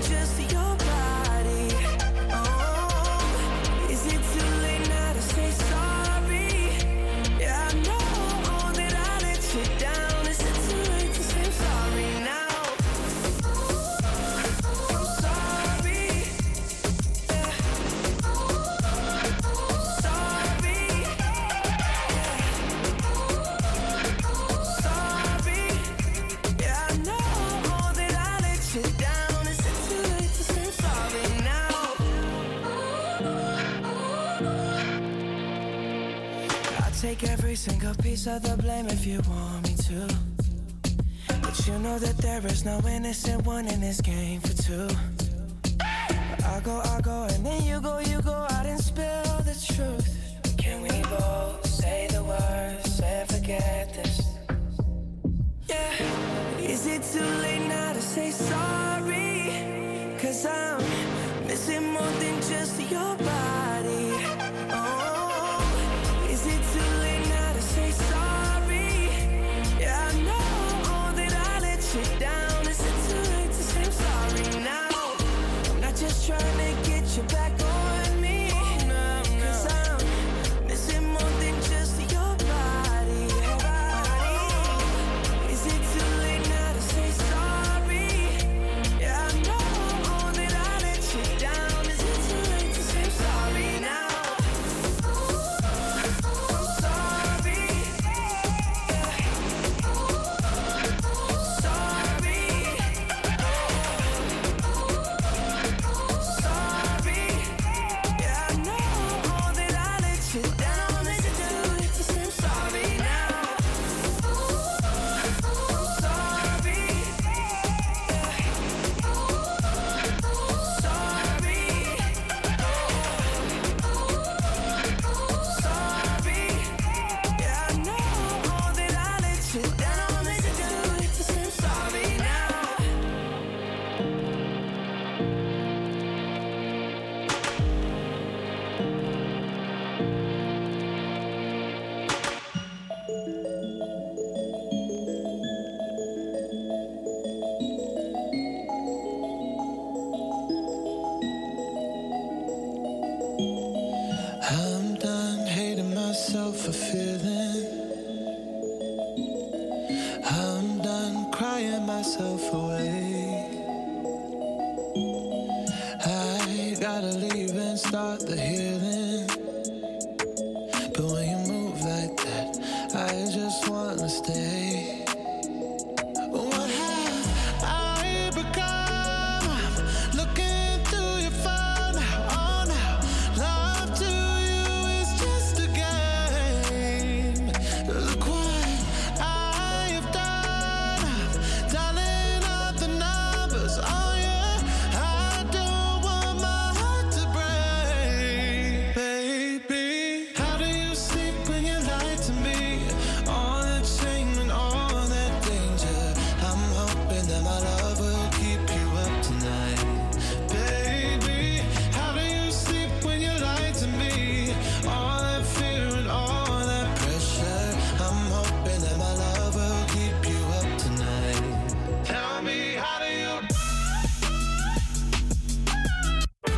of the blame if you want me to. But you know that there is no innocent one in this game for two. I go, I go, and then you go, you go out and spill the truth. Can we both say the words and forget this? Yeah. Is it too late